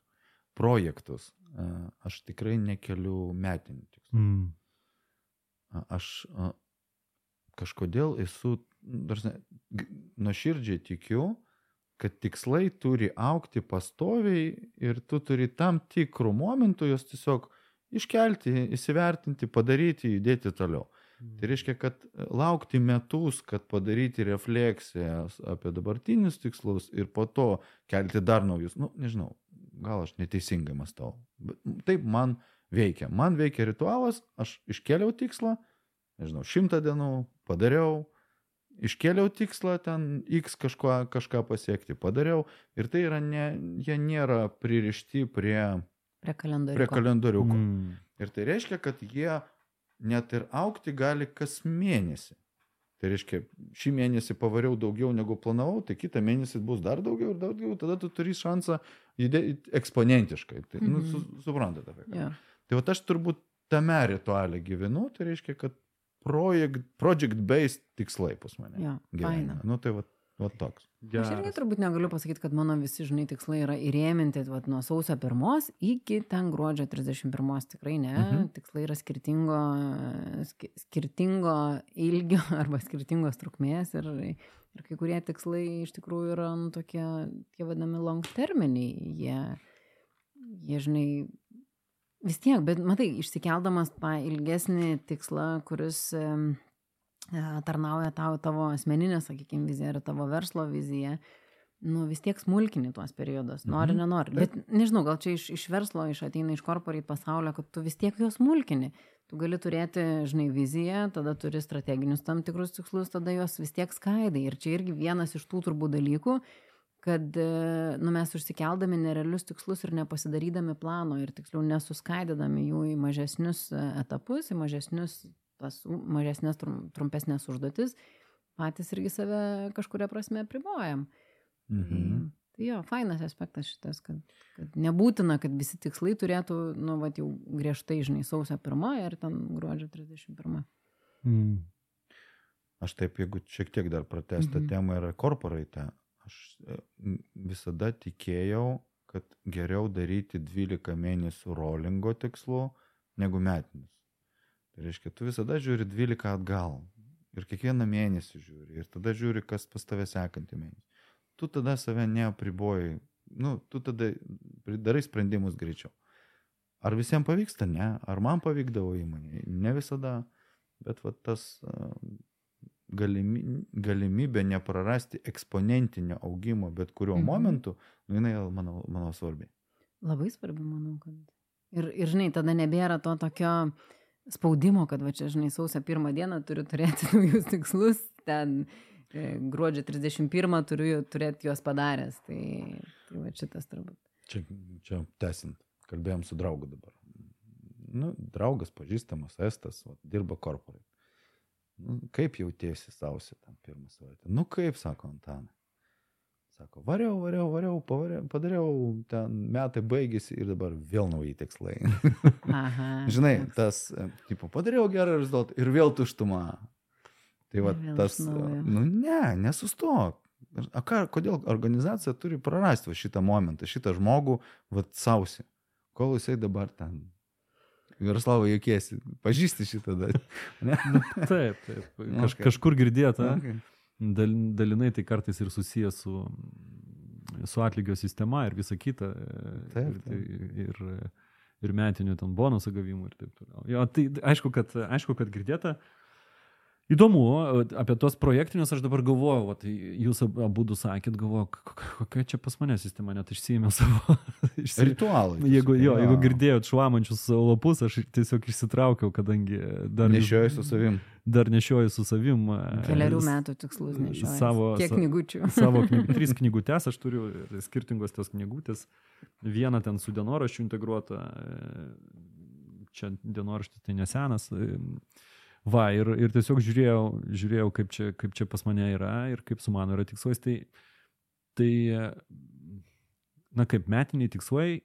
Projektus. A, Aš tikrai nekeliu metinių tikslų. Mm. Aš kažkodėl esu, nuo širdžiai tikiu, kad tikslai turi aukti pastoviai ir tu turi tam tikrų momentų juos tiesiog iškelti, įsivertinti, padaryti, judėti toliau. Tai reiškia, kad laukti metus, kad padaryti refleksijas apie dabartinius tikslus ir po to kelti dar naujus, nu, nežinau, gal aš neteisingai mastau. Bet taip man veikia. Man veikia ritualas, aš iškėliau tikslą, nežinau, šimtą dienų, padariau, iškėliau tikslą ten X kažko, kažką pasiekti, padariau ir tai yra ne, jie nėra pririšti prie, Prie kalendoriuko. prie kalendoriuko. Mm. Ir tai reiškia, kad jie net ir aukti gali kas mėnesį. Tai reiškia, šį mėnesį pavariau daugiau negu planavau, tai kitą mėnesį bus dar daugiau ir daugiau, tada tu turi šansą judėti eksponentiškai. Tai, mm -hmm. nu, Mhm. su, suprantate apie ką. Jo. Tai va aš turbūt tame rituale gyvenu, tai reiškia, kad project, project-based tikslai pas mane. Jo, gyvenime. Nu tai va, va toks. Aš irgi turbūt negaliu pasakyti, kad mano visi, žinai, tikslai yra įrėminti vat, nuo sausio pirmos iki ten gruodžio 31. Tikrai ne. Mhm. Mhm. Tikslai yra skirtingo, ski, skirtingo ilgio [LAUGHS] arba skirtingos trukmės ir, ir kai kurie tikslai iš tikrųjų yra nu, tokie, tie vadinami long terminiai. Jie, jie, žinai, vis tiek, bet matai, išsikeldamas tą ilgesnį tikslą, kuris tarnauja tau tavo asmeninė, sakykime, vizija ar tavo verslo vizija, nu vis tiek smulkini tuos periodus, nori, Mhm. nenori. Bet nežinau, gal čia iš, iš verslo, iš ateina iš korporat pasaulio, kad tu vis tiek juos smulkini. Tu gali turėti, žinai, viziją, tada turi strateginius tam tikrus tikslus, tada juos vis tiek skaidai. Ir čia irgi vienas iš tų turbūt dalykų, kad e, nu, mes užsikeldami nerealius tikslus ir nepasidarydami plano ir tiksliau nesuskaidydami jų į mažesnius e, etapus, į mažesnius, tas mažesnės, trum- trumpesnės užduotis, patys irgi save kažkuria prasme pribojam. Mhm. Tai jo, fainas aspektas šitas, kad, kad nebūtina, kad visi tikslai turėtų, nu, va, jau griežtai, žinai, sausio pirmą ir ten gruodžio 31. Mm. Aš taip, jeigu šiek tiek dar pratestą Mhm. temą yra korporate, aš e, visada tikėjau, kad geriau daryti 12 mėnesių rolingo tikslu negu metinis. Tai reiškia, tu visada žiūri 12 atgal ir kiekvieną mėnesį žiūri ir tada žiūri, kas pas tave sekantį mėnesį. Tu tada save neapriboji, nu, tu tada darai sprendimus greičiau. Ar visiems pavyksta? Ne. Ar man pavykdavo įmonėje? Ne visada. Bet va tas a, galimi, galimybė neprarasti eksponentinio augimo bet kuriuo Mhm. momentu, nu, jinai, manau, manau svarbi. Labai svarbi, manau, kad. Ir, ir, žinai, tada nebėra to tokio spaudimo, kad va čia, žinai, sausio pirmą dieną turiu turėti [LAUGHS] naujus tikslus, ten e, gruodžio 31 turiu turėti juos padaręs. Tai, tai va šitas turbūt. Čia, čia tęsint, kalbėjom su draugu dabar. Nu, draugas, pažįstamas, estas, va, dirba korporai. Nu, kaip jautiesi sausio tam pirmą savaitę? Nu kaip, sako Antanai. Sako, variau, variau, variau, pavariau, padariau, ten metai baigėsi ir dabar vėl nauji tikslai. Aha. [LAUGHS] Žinai, toks. tas, e, tipo, padariau gerą rezultatą ir vėl tuštuma. Tai va, tas, naujo. nu ne, nesustok. A ką, kodėl organizacija turi prarasti va, šitą momentą, šitą žmogų, va, sausi, kol jisai dabar ten. Jaroslavai jokiesi, pažįsti šitą dar. [LAUGHS] Ne? Taip, taip. Kaž, Okay. kažkur girdėta. Okay. Dal, dalinai tai kartais ir susijęs su, su atlygio sistema ir visa kita. Taip, ir, ir, ir metinių ten bonusų gavimų ir taip toliau. Jo, tai aišku, kad, aišku, kad girdėta. Įdomu, apie tos projektinius aš dabar galvoju, vat, jūs abu sakėt, galvoju, kokia čia pas mane sistema, net išsijėmiau savo. [LAUGHS] išsi... Ritualai. Jeigu, jo, jeigu girdėjot šlamančius lapus, aš tiesiog išsitraukiau, kadangi dar... Nešioju su savim. Dar nešioju su savim. Keliarių metų tikslus nešioju. Savo, Kiek knygučių? [LAUGHS] Savo knyg, [LAUGHS] trys knygutės aš turiu, skirtingos tos knygutės. Viena ten su dienoraščiu integruota, čia dienoraštis tai nesenas. Va, ir, ir tiesiog žiūrėjau, žiūrėjau kaip, čia, kaip čia pas mane yra ir kaip su mano yra tikslais. Tai, tai, na, kaip metiniai tikslai,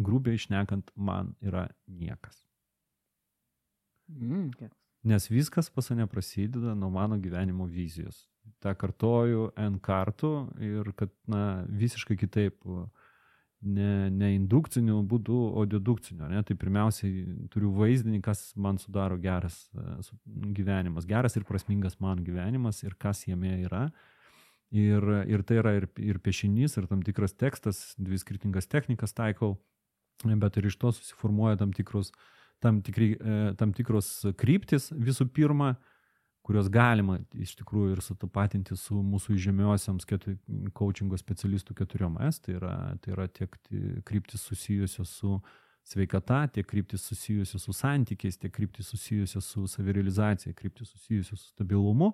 grubiai išnekant, man yra niekas. Mm, Nes viskas pas mane prasideda nuo mano gyvenimo vizijos. Ta kartoju N kartų ir kad, na, visiškai kitaip uh, ne, ne indukciniu būdu, o dedukciniu. Ne? Tai pirmiausiai turiu vaizdinį, kas man sudaro geras e, gyvenimas, geras ir prasmingas man gyvenimas ir kas jame yra. Ir, ir tai yra ir, ir piešinys, ir tam tikras tekstas, dvi skirtingas technikas taikau, bet ir iš to susiformuoja tam, tikrus, tam, tikri, e, tam tikros kryptis visų pirma, kuriuos galima iš tikrųjų ir sutapatinti su mūsų žemiosiams coachingo specialistų keturiom S, tai yra, tai yra tiek kryptis susijusios su sveikata, tiek kryptis susijusios su santykiais, tiek kryptis susijusios su savirealizacija, kryptis susijusios su stabilumu.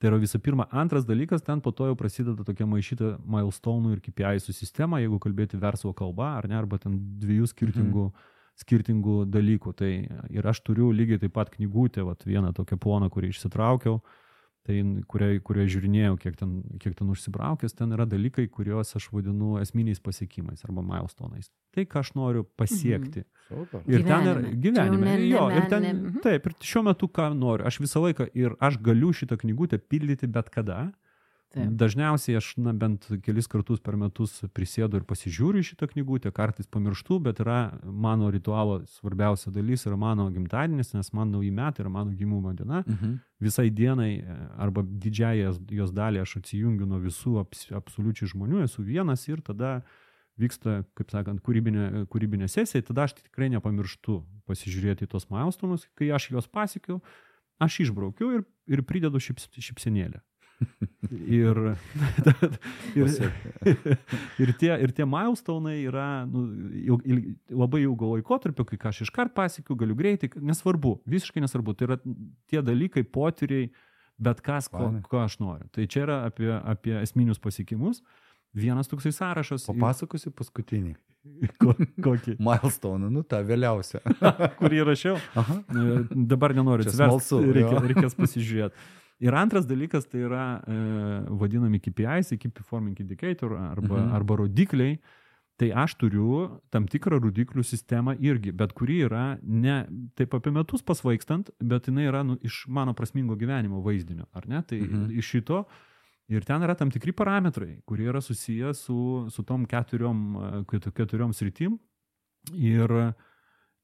Tai yra visų pirma. Antras dalykas, ten po to jau prasideda tokia maišyta milestone ir KPI sistema, jeigu kalbėti verslo kalba, ar ne, arba ten dviejų skirtingų mhm skirtingų dalykų. Tai ir aš turiu lygiai taip pat knygutę, vat, vieną tokią ploną, kurį išsitraukiau, tai kurioje kurio žiūrinėjau, kiek ten, kiek ten užsibraukęs, ten yra dalykai, kuriuos aš vadinu esminiais pasiekimais arba milestonais. Tai, ką aš noriu pasiekti. Mhm. Ir Gyvenime. ten yra gyvenime. Ne, ne, jo, ir ne, ten, ne, mhm. taip, ir šiuo metu ką noriu. Aš visą laiką ir aš galiu šitą knygutę pildyti bet kada. Taip. Dažniausiai aš, na, bent kelis kartus per metus prisėdu ir pasižiūriu šitą knygutę, kartais pamirštu, bet yra mano ritualo svarbiausia dalis yra mano gimtadienis, nes man nauji metai yra mano gimimo diena. Mhm. Visai dienai arba didžiąją jos- dalį aš atsijungiu nuo visų abs, absoliučiai žmonių, esu vienas ir tada vyksta, kaip sakant, kūrybinė, kūrybinė sesija, tada aš tikrai nepamirštu pasižiūrėti į tos milestonus, kai aš juos pasiekiu, aš išbraukiu ir, ir pridedu šyps, šypsenėlę. Ir, [LAUGHS] ir, [LAUGHS] ir, tie, ir tie milestonai yra nu, il, il, labai ilgo laikotarpio, kai ką aš iškart pasiekiu, galiu greitai, nesvarbu, visiškai nesvarbu. Tai yra tie dalykai, potyriai, bet kas, ko, ko aš noriu. Tai čia yra apie, apie esminius pasiekimus. Vienas toksai sąrašas. Papasakosiu paskutinį. [LAUGHS] Ko, kokį? Milestone, nu tą vėliausią. Kurį rašiau. Aha. E, Dabar nenoriu atsiversti, jo. reikės pasižiūrėti. Ir antras dalykas tai yra e, vadinami KPIs, Key Performing Indicator arba, Mhm. arba rodikliai. Tai aš turiu tam tikrą rodiklių sistemą irgi, bet kuri yra ne taip apie metus pasvaikstant, bet jinai yra nu, iš mano prasmingo gyvenimo vaizdinio, ar ne? Tai Mhm. iš šito ir ten yra tam tikri parametrai, kurie yra susiję su, su tom keturiom, e, ket- keturiom sritim. Ir,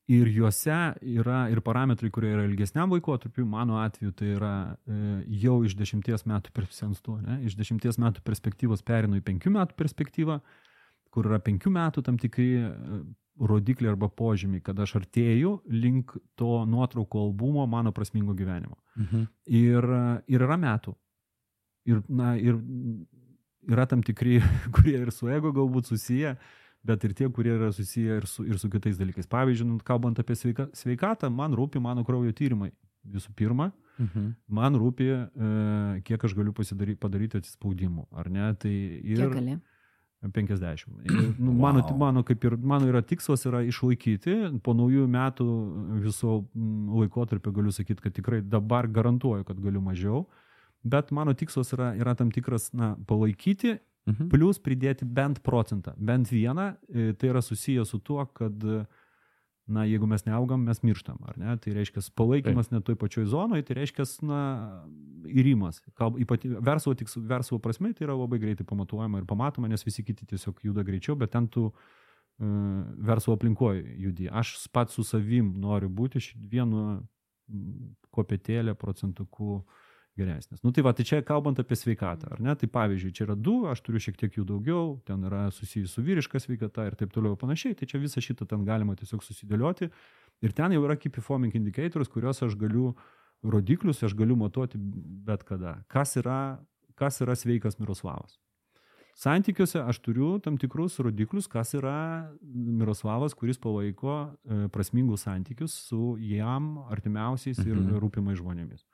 ir juose yra ir parametrai, kurie yra ilgesniam laikotarpiu, mano atveju tai yra e, jau iš dešimties metų perspektyvos, iš dešimties metų perspektyvos perinu į penkių metų perspektyvą, kur yra penkių metų tam tikri e, rodikliai arba požymiai, kad aš artėju link to nuotraukų albumo mano prasmingo gyvenimo. Mhm. Ir, ir yra metų. Ir, na, ir yra tam tikri, [LAUGHS] kurie ir su ego galbūt susiję, bet ir tie, kurie yra susiję ir su, ir su kitais dalykais. Pavyzdžiui, nu, kalbant apie sveika, sveikatą, man rūpi mano kraujo tyrimai. Visų pirma, Mhm. man rūpi, e, kiek aš galiu padaryti atsispaudimų, ar ne? Tai ir Kiek gali? 50. Ir, [CLEARS THROAT] nu, mano, Wow. mano, kaip ir, mano yra tikslas yra išlaikyti. Po naujų metų viso mm, laikotarpio galiu sakyti, kad tikrai dabar garantuoju, kad galiu mažiau. Bet mano tikslas yra, yra tam tikras, na, palaikyti, Mhm. plus pridėti bent procentą, bent vieną. E, Tai yra susijęs su tuo, kad, na, jeigu mes neaugam, mes mirštam, ar ne? Tai reiškia, palaikymas net toj pačioj zonoje, tai reiškia, na, įrimas. Verslo, tiks, verslo prasme tai yra labai greitai pamatuojama ir pamatoma, nes visi kiti tiesiog juda greičiau, bet ten tu uh, verslo aplinkoje judi. Aš pats su savim noriu būti vienu mm, kopetėlė procentuku geresnės. Nu tai va, tai čia kalbant apie sveikatą, ar ne? Tai pavyzdžiui, čia yra du, aš turiu šiek tiek jų daugiau, ten yra susijęs su vyriška sveikata ir taip toliau panašiai, tai čia visą šitą ten galima tiesiog susidėlioti. Ir ten jau yra key performing indicators, kuriuos aš galiu, rodiklius aš galiu matuoti bet kada. Kas yra, kas yra sveikas Miroslavas? Santykiuose aš turiu tam tikrus rodiklius, kas yra Miroslavas, kuris palaiko e, prasmingus santykius su jam artimiausiais ir Mhm. rūpimais žmonėmis.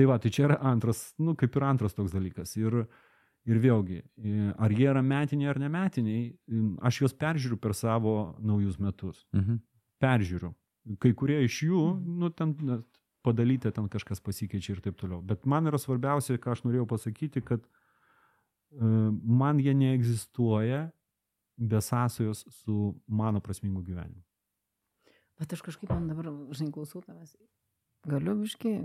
Tai va, tai čia yra antras, nu, kaip ir antras toks dalykas. Ir, ir vėlgi, ar jie yra metiniai ar nemetiniai, aš juos peržiūriu per savo naujus metus. Mhm. Peržiūriu. Kai kurie iš jų, nu, ten na, padalyta, ten kažkas pasikeičia ir taip toliau. Bet man yra svarbiausia, ką aš norėjau pasakyti, kad e, man jie neegzistuoja be sąsajos su mano prasmingu gyvenimu. Bet aš kažkaip man dabar, žinai, klausau tavęs. Galiu biški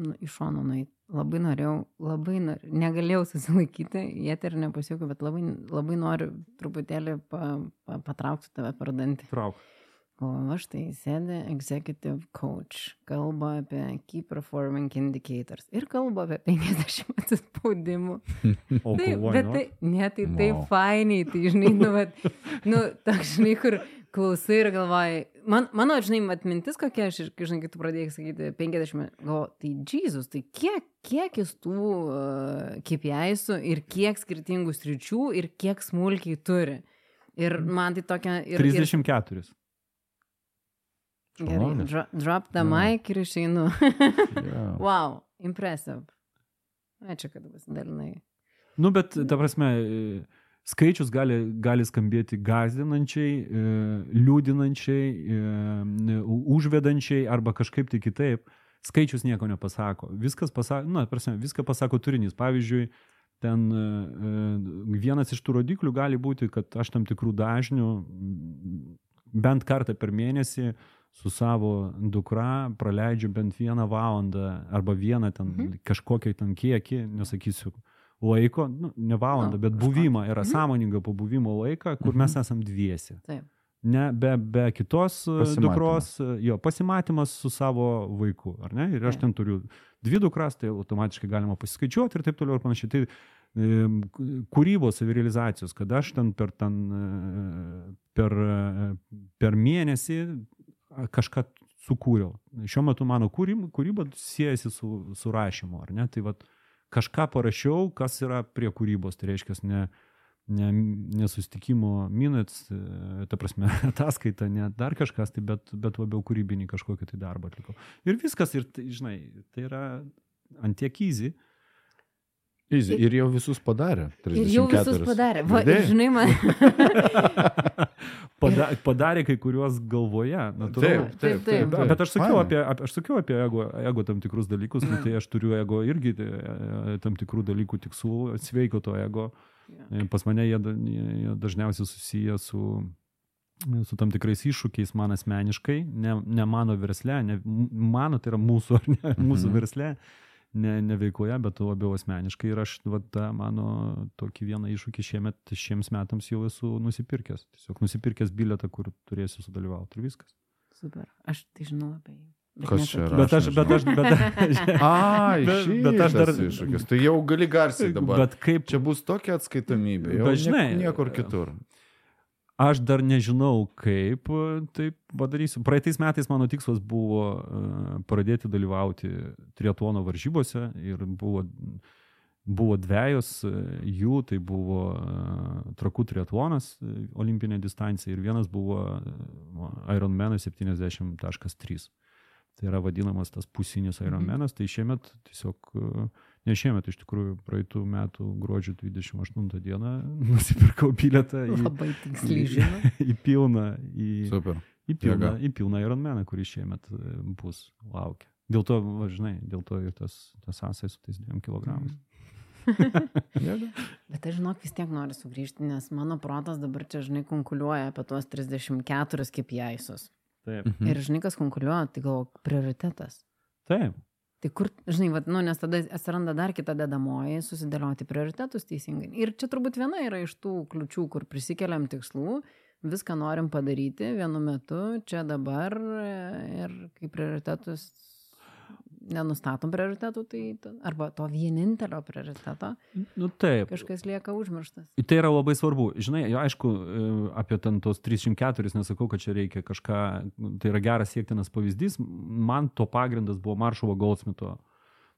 nu, iš šono nueiti. Labai norėjau, labai norėjau, negalėjau susilaikyti, jie ir nepasiekau, bet labai, labai noriu truputėlį pa, pa, patraukti tave per dantį. Trauk. O aš tai sėdė executive coach, kalba apie key performing indicators ir kalba apie 50 atsispaudimų. [LAUGHS] O galvoju, bet tai, ne, tai taip fainiai, tai žinai, nu, bet, nu, toks, žinai, kur klausai ir galvoji, man, mano, žinai, mat mintis kokia, aš, žinai, kai tu pradėjai sakyti 50, galvoju, tai Jėzus, tai kiek, kiek jis tų uh, KPI'sų ir kiek skirtingų sričių ir kiek smulkiai turi. Ir man tai tokia... Ir, 34. Ir, gerai, dro, drop the Jo. mic ir išeinu. Jo. [LAUGHS] wow, impressive. Ačiū, kad pasidalinai. Nu, bet, ta prasme, skaičius gali, gali skambėti gazdinančiai, e, liūdinančiai, e, užvedančiai arba kažkaip tai kitaip. Skaičius nieko nepasako. Viskas pasako, na, prasme, viską pasako turinys. Pavyzdžiui, ten e, e, vienas iš tų rodiklių gali būti, kad aš tam tikrų dažnių bent kartą per mėnesį su savo dukra praleidžiu bent vieną valandą arba vieną ten Mhm. kažkokį ten kiekį, nesakysiu laiko, nu, ne valandą, Nu, bet buvimą, yra Mhm. sąmoningo pabuvimo laiką, kur mes esam dviesi. Taip. Ne, be, be kitos e, dukros, e, jo, pasimatymas su savo vaiku, ar ne? Ir aš Taip. ten turiu dvi dukras, tai automatiškai galima pasiskaičiuoti ir taip toliau ir panašiai. Tai em, kūrybos savirealizacijos, kad aš ten per, ten, e, per, e, per mėnesį kažką sukūriau. Šiuo metu mano kūryba, kūryba siejasi su, su rašymu, ar ne? Tai vat, kažką parašiau, kas yra prie kūrybos, tai reiškia ne, ne, ne sustikimo minutes, e, ta prasme, [LAUGHS] ataskaita, ne dar kažkas, tai bet, bet labiau kūrybinį kažkokį tai darbą atlikau. Ir viskas, ir tai, žinai, tai yra antiek easy. Easy. Ir jau visus padarė. Ir jau visus 34. padarė. Va, ir žinai, man. [LAUGHS] Pada, padarė kai kuriuos galvoje. natūralu. Taip, taip, taip. Bet, bet aš sakiau, apie, aš sakiau apie ego, ego tam tikrus dalykus, nu, tai aš turiu ego irgi e, tam tikrų dalykų tikslų, sveiko to ego. E, Pas mane jie, jie dažniausiai susiję su, su tam tikrais iššūkiais man asmeniškai, ne, ne mano versle, ne mano, tai yra mūsų, ar ne, [LAUGHS] mūsų Mhm. versle, ne, ne veikloje, bet labiau asmeniškai. Ir aš va, tą mano tokį vieną iššūkį šiemet, šiems metams jau esu nusipirkęs. Tiesiog nusipirkęs bilietą, kur turėsiu sudalyvauti ir viskas. Super. Aš tai žinau apie jį. Bet Kas čia yra? Bet aš, Aš bet aš, [LAUGHS] bet, Ai, Bet- bet, bet aš dar- iššūkis. Tai jau gali garsiai dabar. Bet, kaip Čia bus tokia atskaitomybė. Jau Bet žinai, nie- niekur kitur. Aš dar nežinau, kaip taip padarysiu. Praeitais metais mano tikslas buvo e, pradėti dalyvauti triatlono varžybose ir buvo, buvo dviejos e, jų, tai buvo trakų triatlonas, e, olimpinė distancija ir vienas buvo Ironman 70.3. Tai yra vadinamas tas pusinis Ironmanas, tai šiemet tiesiog, e, ne šiemet, iš tikrųjų praeitų metų gruodžio 28 dieną [LAUGHS] nusipirkau bilietą į, Labai tiksliai žinau. [LAUGHS] į pilną, į, Super. į pilną, Jėga. į pilną Ironmaną, kuris šiemet e, bus laukia. Dėl to, va, žinai, dėl to ir tas, tas sąsai su tais dviem kilogramais. [LAUGHS] Jėga. Bet aš žinok, vis tiek noriu sugrįžti, nes mano protas dabar čia, žinai, konkuliuoja apie tuos 34 KPI'sus. Taip. Mhm. Ir žinai, kas konkuliuoja, tai gal prioritetas. Taip. Tai kur, žinai, vat, nu, nes tada atsiranda dar kita dedamoji, susidėlioti prioritetus teisingai. Ir čia turbūt viena yra iš tų kliučių, kur prisikeliam tikslų, viską norim padaryti vienu metu, čia dabar ir kaip prioritetus. Nenustatom prioritetų, tai ta- arba to vienintelio prioriteto Nu taip. kažkas lieka užmirštas. Tai yra labai svarbu. Žinai, jo, aišku, e, apie ten tos 304 nesakau, kad čia reikia kažką, nu, tai yra geras siektinas pavyzdys. Man to pagrindas buvo Maršovo Goldsmito.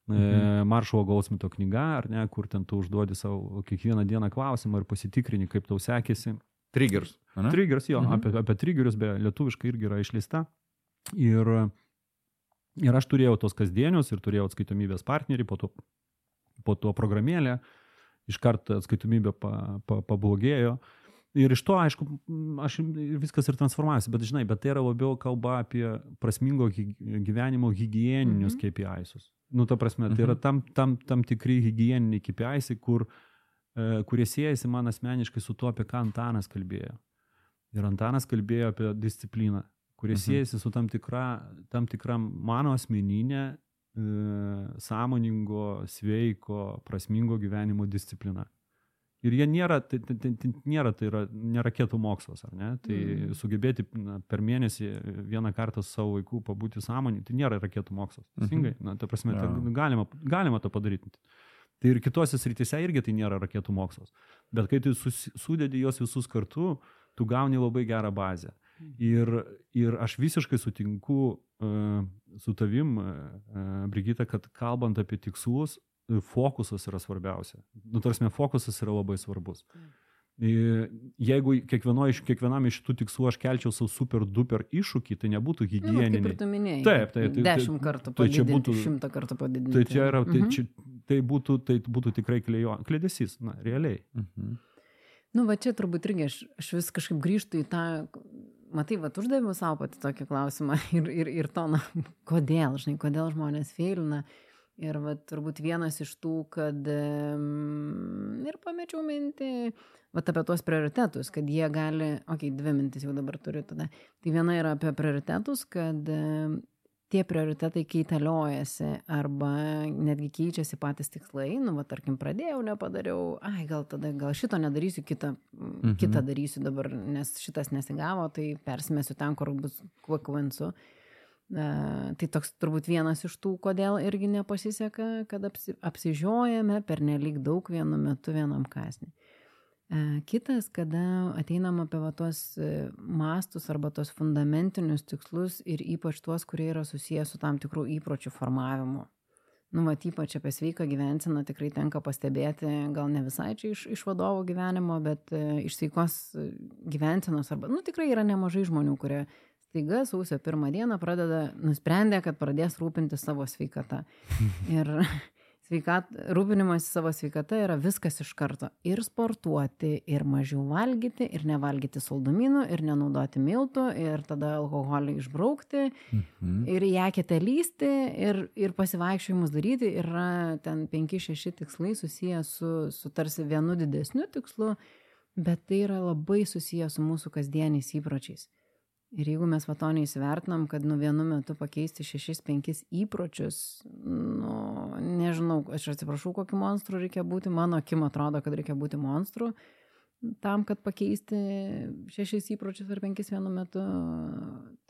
Mhm. Maršovo Goldsmito knyga, ar ne, kur ten tu užduodi savo kiekvieną dieną klausimą ir pasitikrini, kaip tau sekėsi. Triggers. ane? Triggers, jo, Mhm. mhm. apie, apie triggerius, be lietuviškai irgi yra išleista. Ir, ir aš turėjau tos kasdienius ir turėjau atskaitomybės partnerį, po to, po to programėlę, iš karto atskaitomybė pa, pa, pablogėjo. Ir iš to, aišku, aš viskas ir transformavosi, bet žinai, bet tai yra labiau kalba apie prasmingo gyvenimo hygieninius Mhm. mhm. KPI'sus. Nu, ta prasme, tai yra tam, tam, tam tikri hygieniniai KPI'sai, kur, e, kurie siejasi man asmeniškai su tuo, apie ką Antanas kalbėjo. Ir Antanas kalbėjo apie discipliną, kurie Mhm. mhm. siejasi su tam tikra, tam tikra mano asmeninė, e, sąmoningo, sveiko, prasmingo gyvenimo disciplina. Ir jie nėra, tai, tai, tai, tai nėra, tai yra ne raketų mokslas, ar ne? Tai Mhm. mm. sugebėti na, per mėnesį vieną kartą su savo vaiku pabūti sąmonį, tai nėra raketų mokslas. Teisingai, na, ta prasme, Jo. tai galima, galima to padaryti. Tai ir kitose srityse irgi tai nėra raketų mokslas. Bet kai tu susi- sudedi juos visus kartu, tu gauni labai gerą bazę. Ir, ir aš visiškai sutinku uh, su tavim, uh, Brigita, kad kalbant apie tikslus, fokusas yra svarbiausia. Nu, tarsi, fokusas yra labai svarbus. I- Jeigu kiekvieno iš, kiekvienam iš šitų tikslų aš kelčiau savo super duper iššūkį, tai nebūtų Nu, hygieniniai. tu minėjai. Taip, taip, tai- tai- Dešimt kartų tai padidinti, būtų- šimtą kartų padidinti. Tai čia yra, tai, Mhm. čia, tai, būtų, tai būtų tikrai klėjo, klėdesys, na, realiai. Mhm. Nu, va čia turbūt irgi aš, aš vis kažkaip grįžtu į tą, matai, va, uždaviau savo pati tokį klausimą [LAUGHS] ir, ir, ir toną, kodėl, žinai, kodėl žmonės feilina. Ir va, turbūt vienas iš tų, kad ir pamečiau mintį, va, apie tuos prioritetus, kad jie gali, okei, okay, dvi mintis jau dabar turiu tada. Tai viena yra apie prioritetus, kad tie prioritetai keitaliojasi arba netgi keičiasi patys tikslai, nu, va, tarkim, pradėjau, nepadariau, ai, gal tada, gal šito nedarysiu, kitą, mhm. Kitą darysiu dabar, nes šitas nesigavo, tai persimesiu ten, kur bus kvakvansu. Uh, tai toks turbūt vienas iš tų, kodėl irgi nepasiseka, kad apsi, apsižiojame per nelik daug vienu metu vienam kasnį. Uh, kitas, kada ateinam apie va, tuos e, mastus arba tuos fundamentinius tikslus ir ypač tuos, kurie yra susijęs su tam tikrų įpročių formavimu. Nu, va, ypač apie sveiką gyvenseną tikrai tenka pastebėti, gal ne visai čia iš, iš vadovo gyvenimo, bet e, iš sveikos e, gyvensenos arba, nu, tikrai yra nemažai žmonių, kurie staiga sausio pirmą dieną pradeda, nusprendė, kad pradės rūpinti savo sveikatą. [LAUGHS] Ir sveikat, rūpinimas savo sveikata yra viskas iš karto. Ir sportuoti, ir mažiau valgyti, ir nevalgyti saldumynų, ir nenaudoti miltų, ir tada alkoholį išbraukti, Mhm. ir į eketę lysti, ir, ir pasivaikščiojimus daryti. Yra ten 5-6 tikslai susiję su, su tarsi vienu didesniu tikslu, bet tai yra labai susiję su mūsų kasdieniais įpročiais. Ir jeigu mes va to neįsivertinam, kad nu vienu metu pakeisti 6-5 įpročius, nu, nežinau, aš atsiprašau, kokiu monstru reikia būti, mano akim atrodo, kad reikia būti monstru, tam, kad pakeisti šešis įpročius ar penkis vienu metu,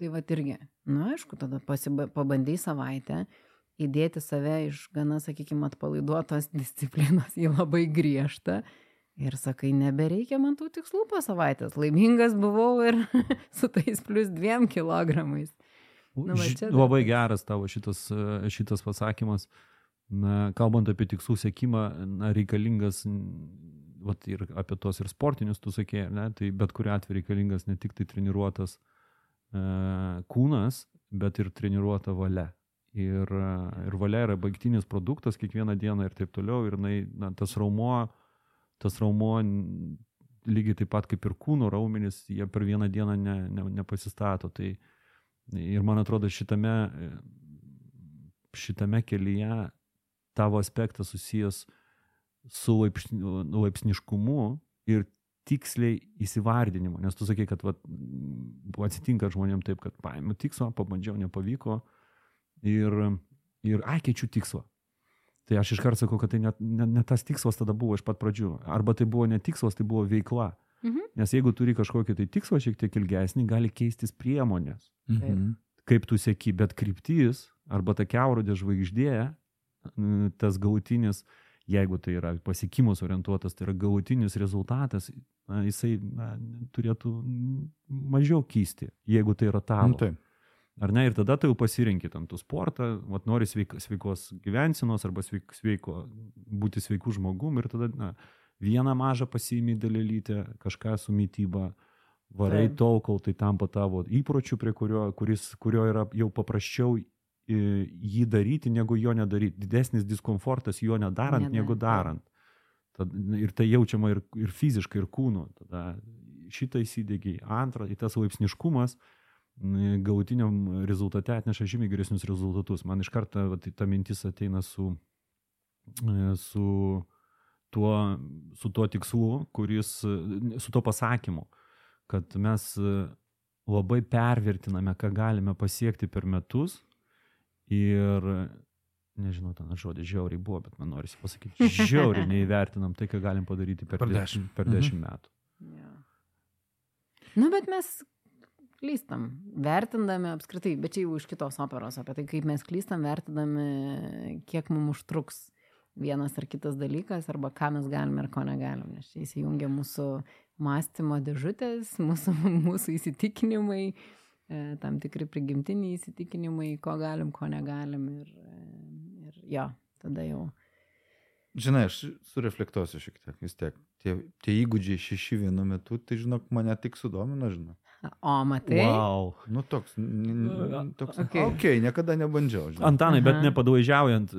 tai va irgi. Na, aišku, tada pasiba, pabandai savaitę įdėti save iš gana, sakykime, atpalaiduotos [LAUGHS] disciplinos į labai griežtą. Ir sakai, nebereikia man tų tikslų po savaitės. Laimingas buvau ir [LAUGHS] su tais plus dviem kilogramais. Nu, va čia- Labai geras tavo šitas, e, šitas pasakymas. Na, kalbant apie tikslų sėkimą, na, reikalingas, vat, ir apie tos ir sportinius, tu sakė, ne, tai bet kuriu atveju reikalingas ne tik tai treniruotas e, kūnas, bet ir treniruota valia. Ir, e, ir valia yra baigtinis produktas kiekvieną dieną ir taip toliau. Ir na, tas raumo, tas raumo lygiai taip pat kaip ir kūno raumenis, jie per vieną dieną ne, ne, nepasistato. Tai, Ir man atrodo, šitame, šitame kelyje tavo aspektas susijęs su laipsni, laipsniškumu ir tiksliai įsivardinimu. Nes tu sakai, kad vat, atsitinka žmonėm taip, kad paėmiau tikslą, pabandžiau, nepavyko ir, ir ai, keičiu tikslą. Tai aš iškart sakau, kad tai net ne, ne tas tikslas tada buvo iš pat pradžių. Arba tai buvo ne tikslas, tai buvo veikla. Mhm. Nes jeigu turi kažkokį tai tikslą šiek tiek ilgesnį, gali keistis priemonės Mhm. kaip tu sėki, bet kryptis arba ta keurudė žvaigždė, tas galutinis, jeigu tai yra pasiekimus orientuotas, tai yra galutinis rezultatas, na, jisai na, turėtų mažiau kysti, jeigu tai yra tavo. Nu, taip. Ar ne? Ir tada tu jau pasirinkit ant tų sportą, vat, nori sveik, sveikos gyvensinos arba sveik, sveiko, būti sveikų žmogum ir tada na, vieną mažą pasiimi dalelytę, kažką su mytyba, varai Taip. tol, kol tai tampa tavo įpročiu, prie kurio, kuris, kurio yra jau paprasčiau i, jį daryti, negu jo nedaryti. Didesnis diskomfortas jo nedarant, Nedarant, negu darant. Tad, ir tai jaučiama ir, ir fiziškai, ir kūnu. Tada šitą įsidėgiai. Antra, į tas laipsniškumas n, galutiniam rezultate atneša žymiai geresnius rezultatus. Man iš karto vat, ta mintis ateina su, e, su, tuo, su tuo tikslu, kuris, e, su tuo pasakymu, kad mes e, labai pervertiname, ką galime pasiekti per metus ir, nežinau, ten žodis žiauriai buvo, bet man norisi pasakyti, [LAUGHS] žiauriai neįvertinam tai, ką galim padaryti per, Per de- dešimt. per Mhm. dešimt metų. Ja. Nu, bet mes klystam, vertindami apskritai, bet čia jau iš kitos operos apie tai, kaip mes klystam, vertindami, kiek mums užtruks vienas ar kitas dalykas, arba ką mes galime ir ko negalim, nes čia įsijungia mūsų mąstymo dėžutės, [LAUGHS] mūsų, mūsų įsitikinimai, e, tam tikri prigimtiniai įsitikinimai, ko galim, ko negalim ir, e, ir jo, tada jau. Žinai, aš sureflektuosiu šiek tiek, vis tiek. Tie, tie įgūdžiai šeši vienu metu, tai žinok, mane tik sudomino, žinai. O, matai? Wow. Nu toks, n- n- toks. Okay. Ok, niekada nebandžiau. Žinai. Antanai, bet Aha. nepadaužiaujant,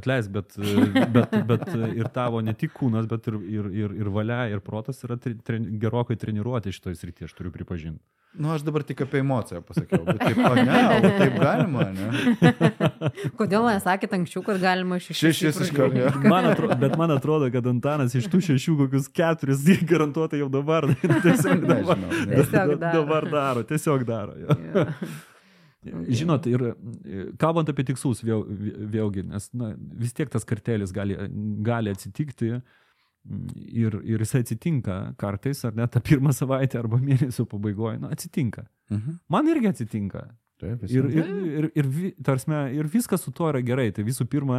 atleisk, bet, e, bet, bet e, ir tavo ne tik kūnas, bet ir, ir, ir, ir valia, ir protas yra tri, tre, gerokai treniruoti šitoje srityje, aš turiu pripažinti. Nu, aš dabar tik apie emociją pasakiau, bet taip, o ne, o taip galima, ne? [LAUGHS] Kodėl nesakėt anksčiau, kad galima šešis? Šešis iš karto. Man atrodo, bet man atrodo, kad Antanas iš tų šešių kokius keturis [LAUGHS] garantuotai jau dabar, [LAUGHS] tiesiog dabar, Nežinau, ne. Tiesiog daro. dabar daro, tiesiog daro. Jo. Žinot, ir e, kalbant apie tikslus, vėl, vėlgi, nes na, vis tiek tas kartelis gali, gali atsitikti mm, ir, ir jisai atsitinka kartais, ar net tą pirmą savaitę arba mėnesio pabaigoje, na, atsitinka. Mhm. Man irgi atsitinka. Taip, Ir, ir, ir, ir, tarsme, ir viskas su tuo yra gerai. Tai visų pirma,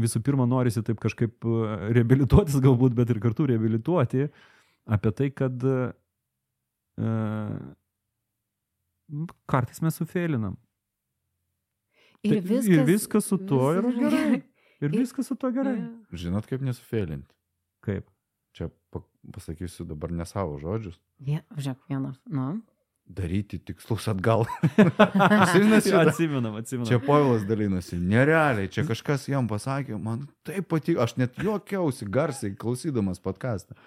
visų pirma norisi taip kažkaip e, reabilituotis galbūt, bet ir kartu reabilituoti apie tai, kad uh, kartais mes sufėlinam. Ir Tai- viskas, ir viskas su tuo yra gerai. Ir Ir- viskas su tuo gerai. Žinot, kaip nesufėlinti. Kaip? Čia pa- pasakysiu dabar ne savo žodžius. Vie, žiūrėk, vienas. Nu. Daryti tikslus atgal. [LAUGHS] Prisimenat šitą? Atsimenam, atsimenam. Čia Povilas dalinosi. Nerealiai, čia kažkas jam pasakė, man taip patiko, aš net juokiausi garsiai klausydamas podcastą.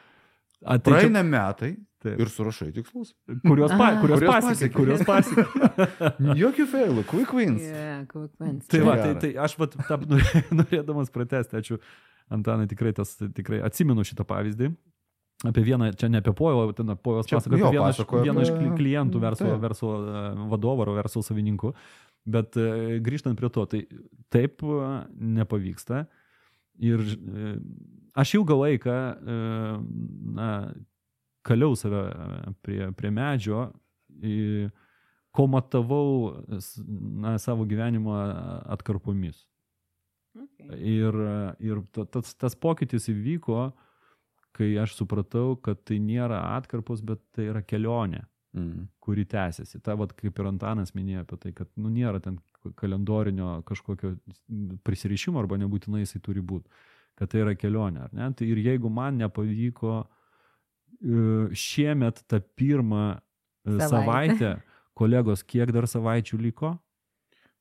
Tai Praeina metai Taip. ir surašai tikslus. kurios, pa, kurios Kurios pasiekė, kurios pasiekė. [LAUGHS] Jokių failų, quick wins. Yeah, quick wins. Tai va, tai, tai aš vat, tap, norė- [LAUGHS] norėdamas pratesti, ačiū Antanai, tikrai, tas, tikrai atsimenu šitą pavyzdį. Apie vieną, čia ne apie Povilą, ten pasakoja jo apie vieną, pasakojo vieną iš klientų verslo, Taip. verslo e, vadovo ar verslo savininkų. Bet e, grįžtant prie to, tai taip e, nepavyksta. Ir aš ilgą laiką na, kaliau save e, prie, prie medžio, į- ko matavau s- na, savo gyvenimo atkarpomis. Okay. Ir, ir ta- tas, tas pokytis įvyko, kai aš supratau, kad tai nėra atkarpos, bet tai yra kelionė, Mm. kuri tęsiasi. Ta, vat, kaip ir Antanas minėjo apie tai, kad nu, nėra ten kalendorinio kažkokio prisirišimo arba nebūtinai jisai turi būti, kad tai yra kelionė. ar ne? Tai ir jeigu man nepavyko e, šiemet tą pirmą e, Savaitę. savaitę, kolegos, kiek dar savaičių liko?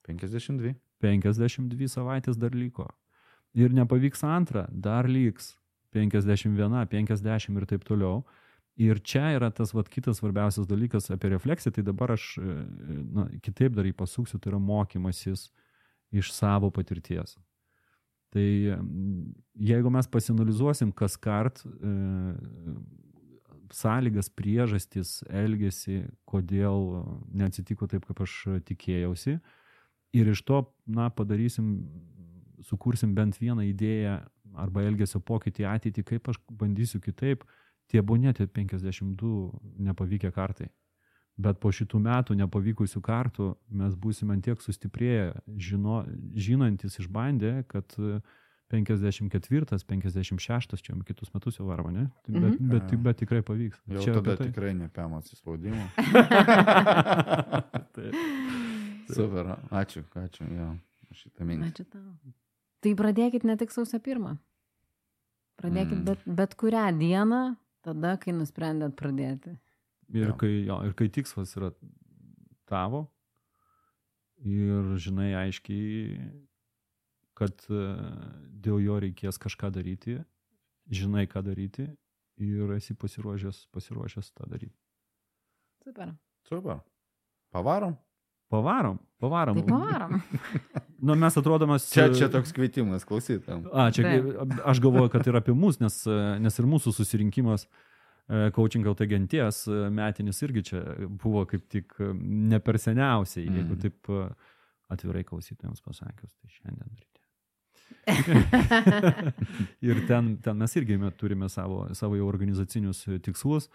52. 52 savaitės dar liko. Ir nepavyks antrą, dar liks 51, 50 ir taip toliau. Ir čia yra tas vat, kitas svarbiausias dalykas apie refleksiją, tai dabar aš e, na, kitaip dar jį pasuksiu, tai yra mokymasis iš savo patirties. Tai jeigu mes pasinalizuosim kas kart e, sąlygas, priežastis, elgesį, kodėl neatsitiko taip, kaip aš tikėjausi, ir iš to, na, padarysim, sukursim bent vieną idėją arba elgesio pokytį ateitį, kaip aš bandysiu kitaip, tie buvo net 52 nepavykę kartai. Bet po šitų metų nepavykusių kartų mes būsime tiek sustiprėję, žino, žinantis išbandę, kad e, 54, 56, čia kitus metus jau varva, ne? Tai Bet, Mhm. bet, bet, bet tikrai pavyks. Jau čia tada tai. tikrai nepėm atsispaudimo. [LAUGHS] Super, ačiū, ačiū, jo, šitą mintį. Ačiū tau. Tai pradėkit ne tik sausio pirmą. Pradėkit Mm. mm. bet, bet kurią dieną, tada, kai nusprendėt pradėti. Ir Jo. kai, jo, ir kai tikslas yra tavo ir žinai aiškiai, kad e, dėl jo reikės kažką daryti, žinai ką daryti ir esi pasiruošęs, pasiruošęs tą daryti. Super. Super. Pavarom? Pavarom, pavarom. Tai pavarom. [LAUGHS] Nu, mes atrodomas. Čia, čia toks kvietimas klausytam. A, čia Taip. aš galvoju, kad ir apie mus, nes, e, nes ir mūsų susirinkimas e, Coaching LT genties e, metinis irgi čia buvo kaip tik e, ne per seniausiai, mm. jeigu Mhm. taip e, atvirai klausytojams pasakius, tai šiandien ryte. [LAUGHS] ir ten, ten mes irgi me- turime savo, savo jau organizacinius e, tikslus,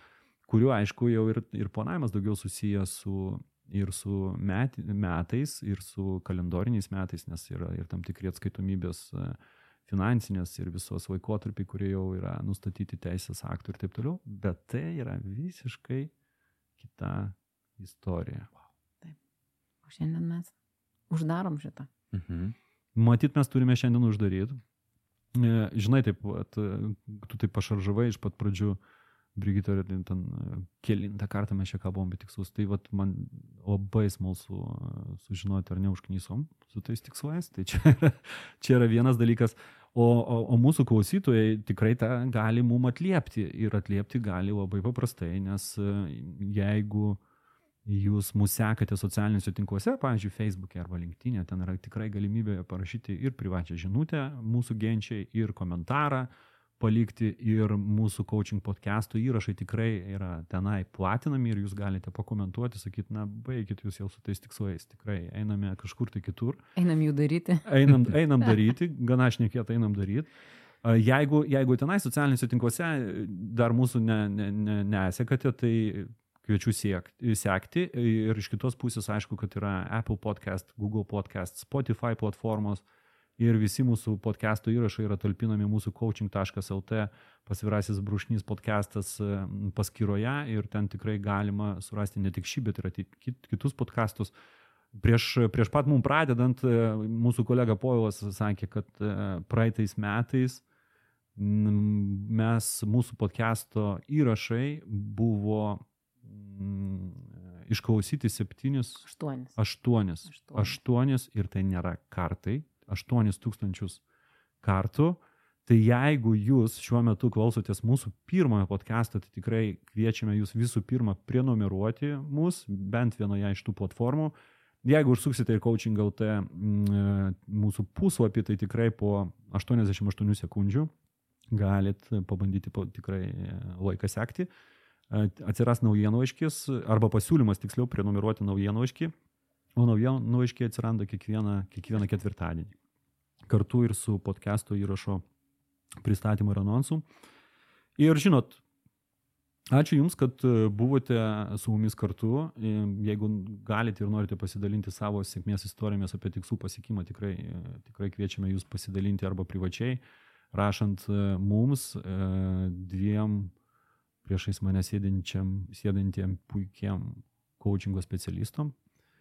kuriuo aišku jau ir, ir planavimas daugiau susijęs su ir su met, metais, ir su kalendoriniais metais, nes yra ir tam tikri atskaitomybės e, finansinės ir visos laikotarpiai, kurie jau yra nustatyti teisės aktų ir taip toliau, bet tai yra visiškai kita istorija. O šiandien mes uždarom šitą. Mhm. Matyt, mes turime šiandien uždaryti. E, Žinai, taip, vat, e, tu taip pašaržavai iš pat pradžių, Brigita, ten e, kelintą kartą mes čia kalbam apie tikslus. Tai vat, man labai smalsu sužinoti, ar neužknysom su tais tikslais. Tai čia yra, čia yra vienas dalykas. O, o, o mūsų klausytojai tikrai tą gali mum atliepti. Ir atliepti gali labai paprastai, nes jeigu jūs mūsų sekate socialiniuose tinkluose, pavyzdžiui, Facebook'e arba LinkedIn'e, ten yra tikrai galimybė parašyti ir privačią žinutę mūsų genčiai, ir komentarą palikti, ir mūsų coaching podcastų įrašai tikrai yra tenai platinami ir jūs galite pakomentuoti, sakyti, na, baigit jūs jau su tais tikslais, tikrai einame kažkur tai kitur Einam jų daryti. [LAUGHS] einam, einam daryti, gana šnekėt, einam daryti. Jeigu, jeigu tenai socialiniuose tinkluose dar mūsų ne, ne, ne, nesekate, tai kviečiu siekti, sekti. Ir iš kitos pusės aišku, kad yra Apple podcast, Google podcast, Spotify platformos ir visi mūsų podcastų įrašai yra talpinami mūsų coaching.lt pasvirasis brūšnys podcastas paskyroje ir ten tikrai galima surasti ne tik šį, bet ir kitus podcastus. Prieš, prieš pat mums pradedant, e, mūsų kolega Povilas sakė, kad e, praeitais metais mes, mūsų podcast'o įrašai buvo išklausyti septynis, Aštuonis. aštuonis, Aštuonis. aštuonis ir tai nėra kartai, aštuonis tūkstančius kartų. Tai jeigu jūs šiuo metu klausotės mūsų pirmojo podcast'o, tai tikrai kviečiame jūs visų pirma prenumeruoti mus bent vienoje iš tų platformų. Jeigu užsuksite ir coaching LT mm, mūsų puslapį, tai tikrai po 88 sekundžių galit pabandyti tikrai laiką sekti. E, Atsiras naujienlaiškis arba pasiūlymas tiksliau prenumeruoti naujienlaiškį, o naujienlaiškiai atsiranda kiekvieną, kiekvieną ketvirtadienį. Kartu ir su podcast'o įrašo pristatymu ir anonsu. Ir žinot, ačiū Jums, kad e, buvote su mumis kartu. E, Jeigu galite ir norite pasidalinti savo sėkmės istorijomis apie tikslų pasiekimą, tikrai, e, tikrai kviečiame Jūs pasidalinti arba privačiai, rašant mums dviem priešais mane sėdinčiam, sėdintiem puikiam coachingo specialistom.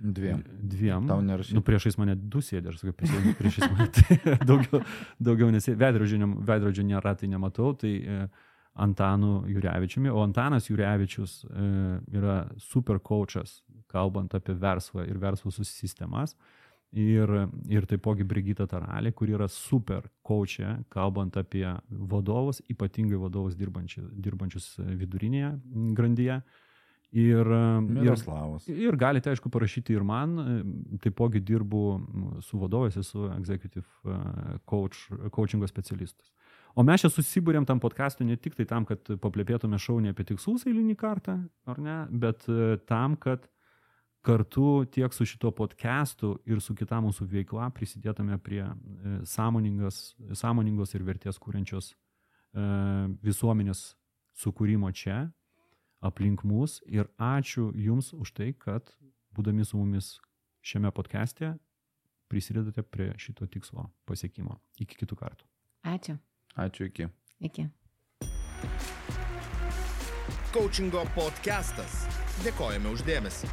Dviem. Dviem. Tau nerašyt. Nu, priešais mane du sėdė, aš sakau, priešais, priešais mane. Tai [LAUGHS] daugiau, daugiau nesėdė. Veidrodžio, veidrodžio nėra, tai nematau. Tai e, Antanu Jurevičiumi. O Antanas Jurevičius e, yra super coachas, kalbant apie verslą ir verslo sistemas. Ir, ir taipogi Brigita Taralė, kur yra super coachė, kalbant apie vadovus, ypatingai vadovus dirbančius, dirbančius vidurinėje grandyje. Ir, ir, Miroslavas. Ir galite, aišku, parašyti ir man. Taipogi dirbu su vadovais, esu executive e, coach, coachingo specialistas. O mes čia susibūrėm tam podcast'ui ne tik tai tam, kad paplėpėtume šaunį apie tikslus eilinį kartą, ar ne, bet e, tam, kad kartu tiek su šito podcastu ir su kita mūsų veikla prisidėtume prie e, sąmoningos, sąmoningos ir vertės kūrenčios e, visuomenės sukūrimo čia, aplink mus ir ačiū Jums už tai, kad būdami su mumis šiame podcast'e prisidedate prie šito tikslo pasiekimo. Iki kitų kartų. Ačiū. Ačiū iki. Iki. Coachingo podcastas. Dėkojame uždėmesi.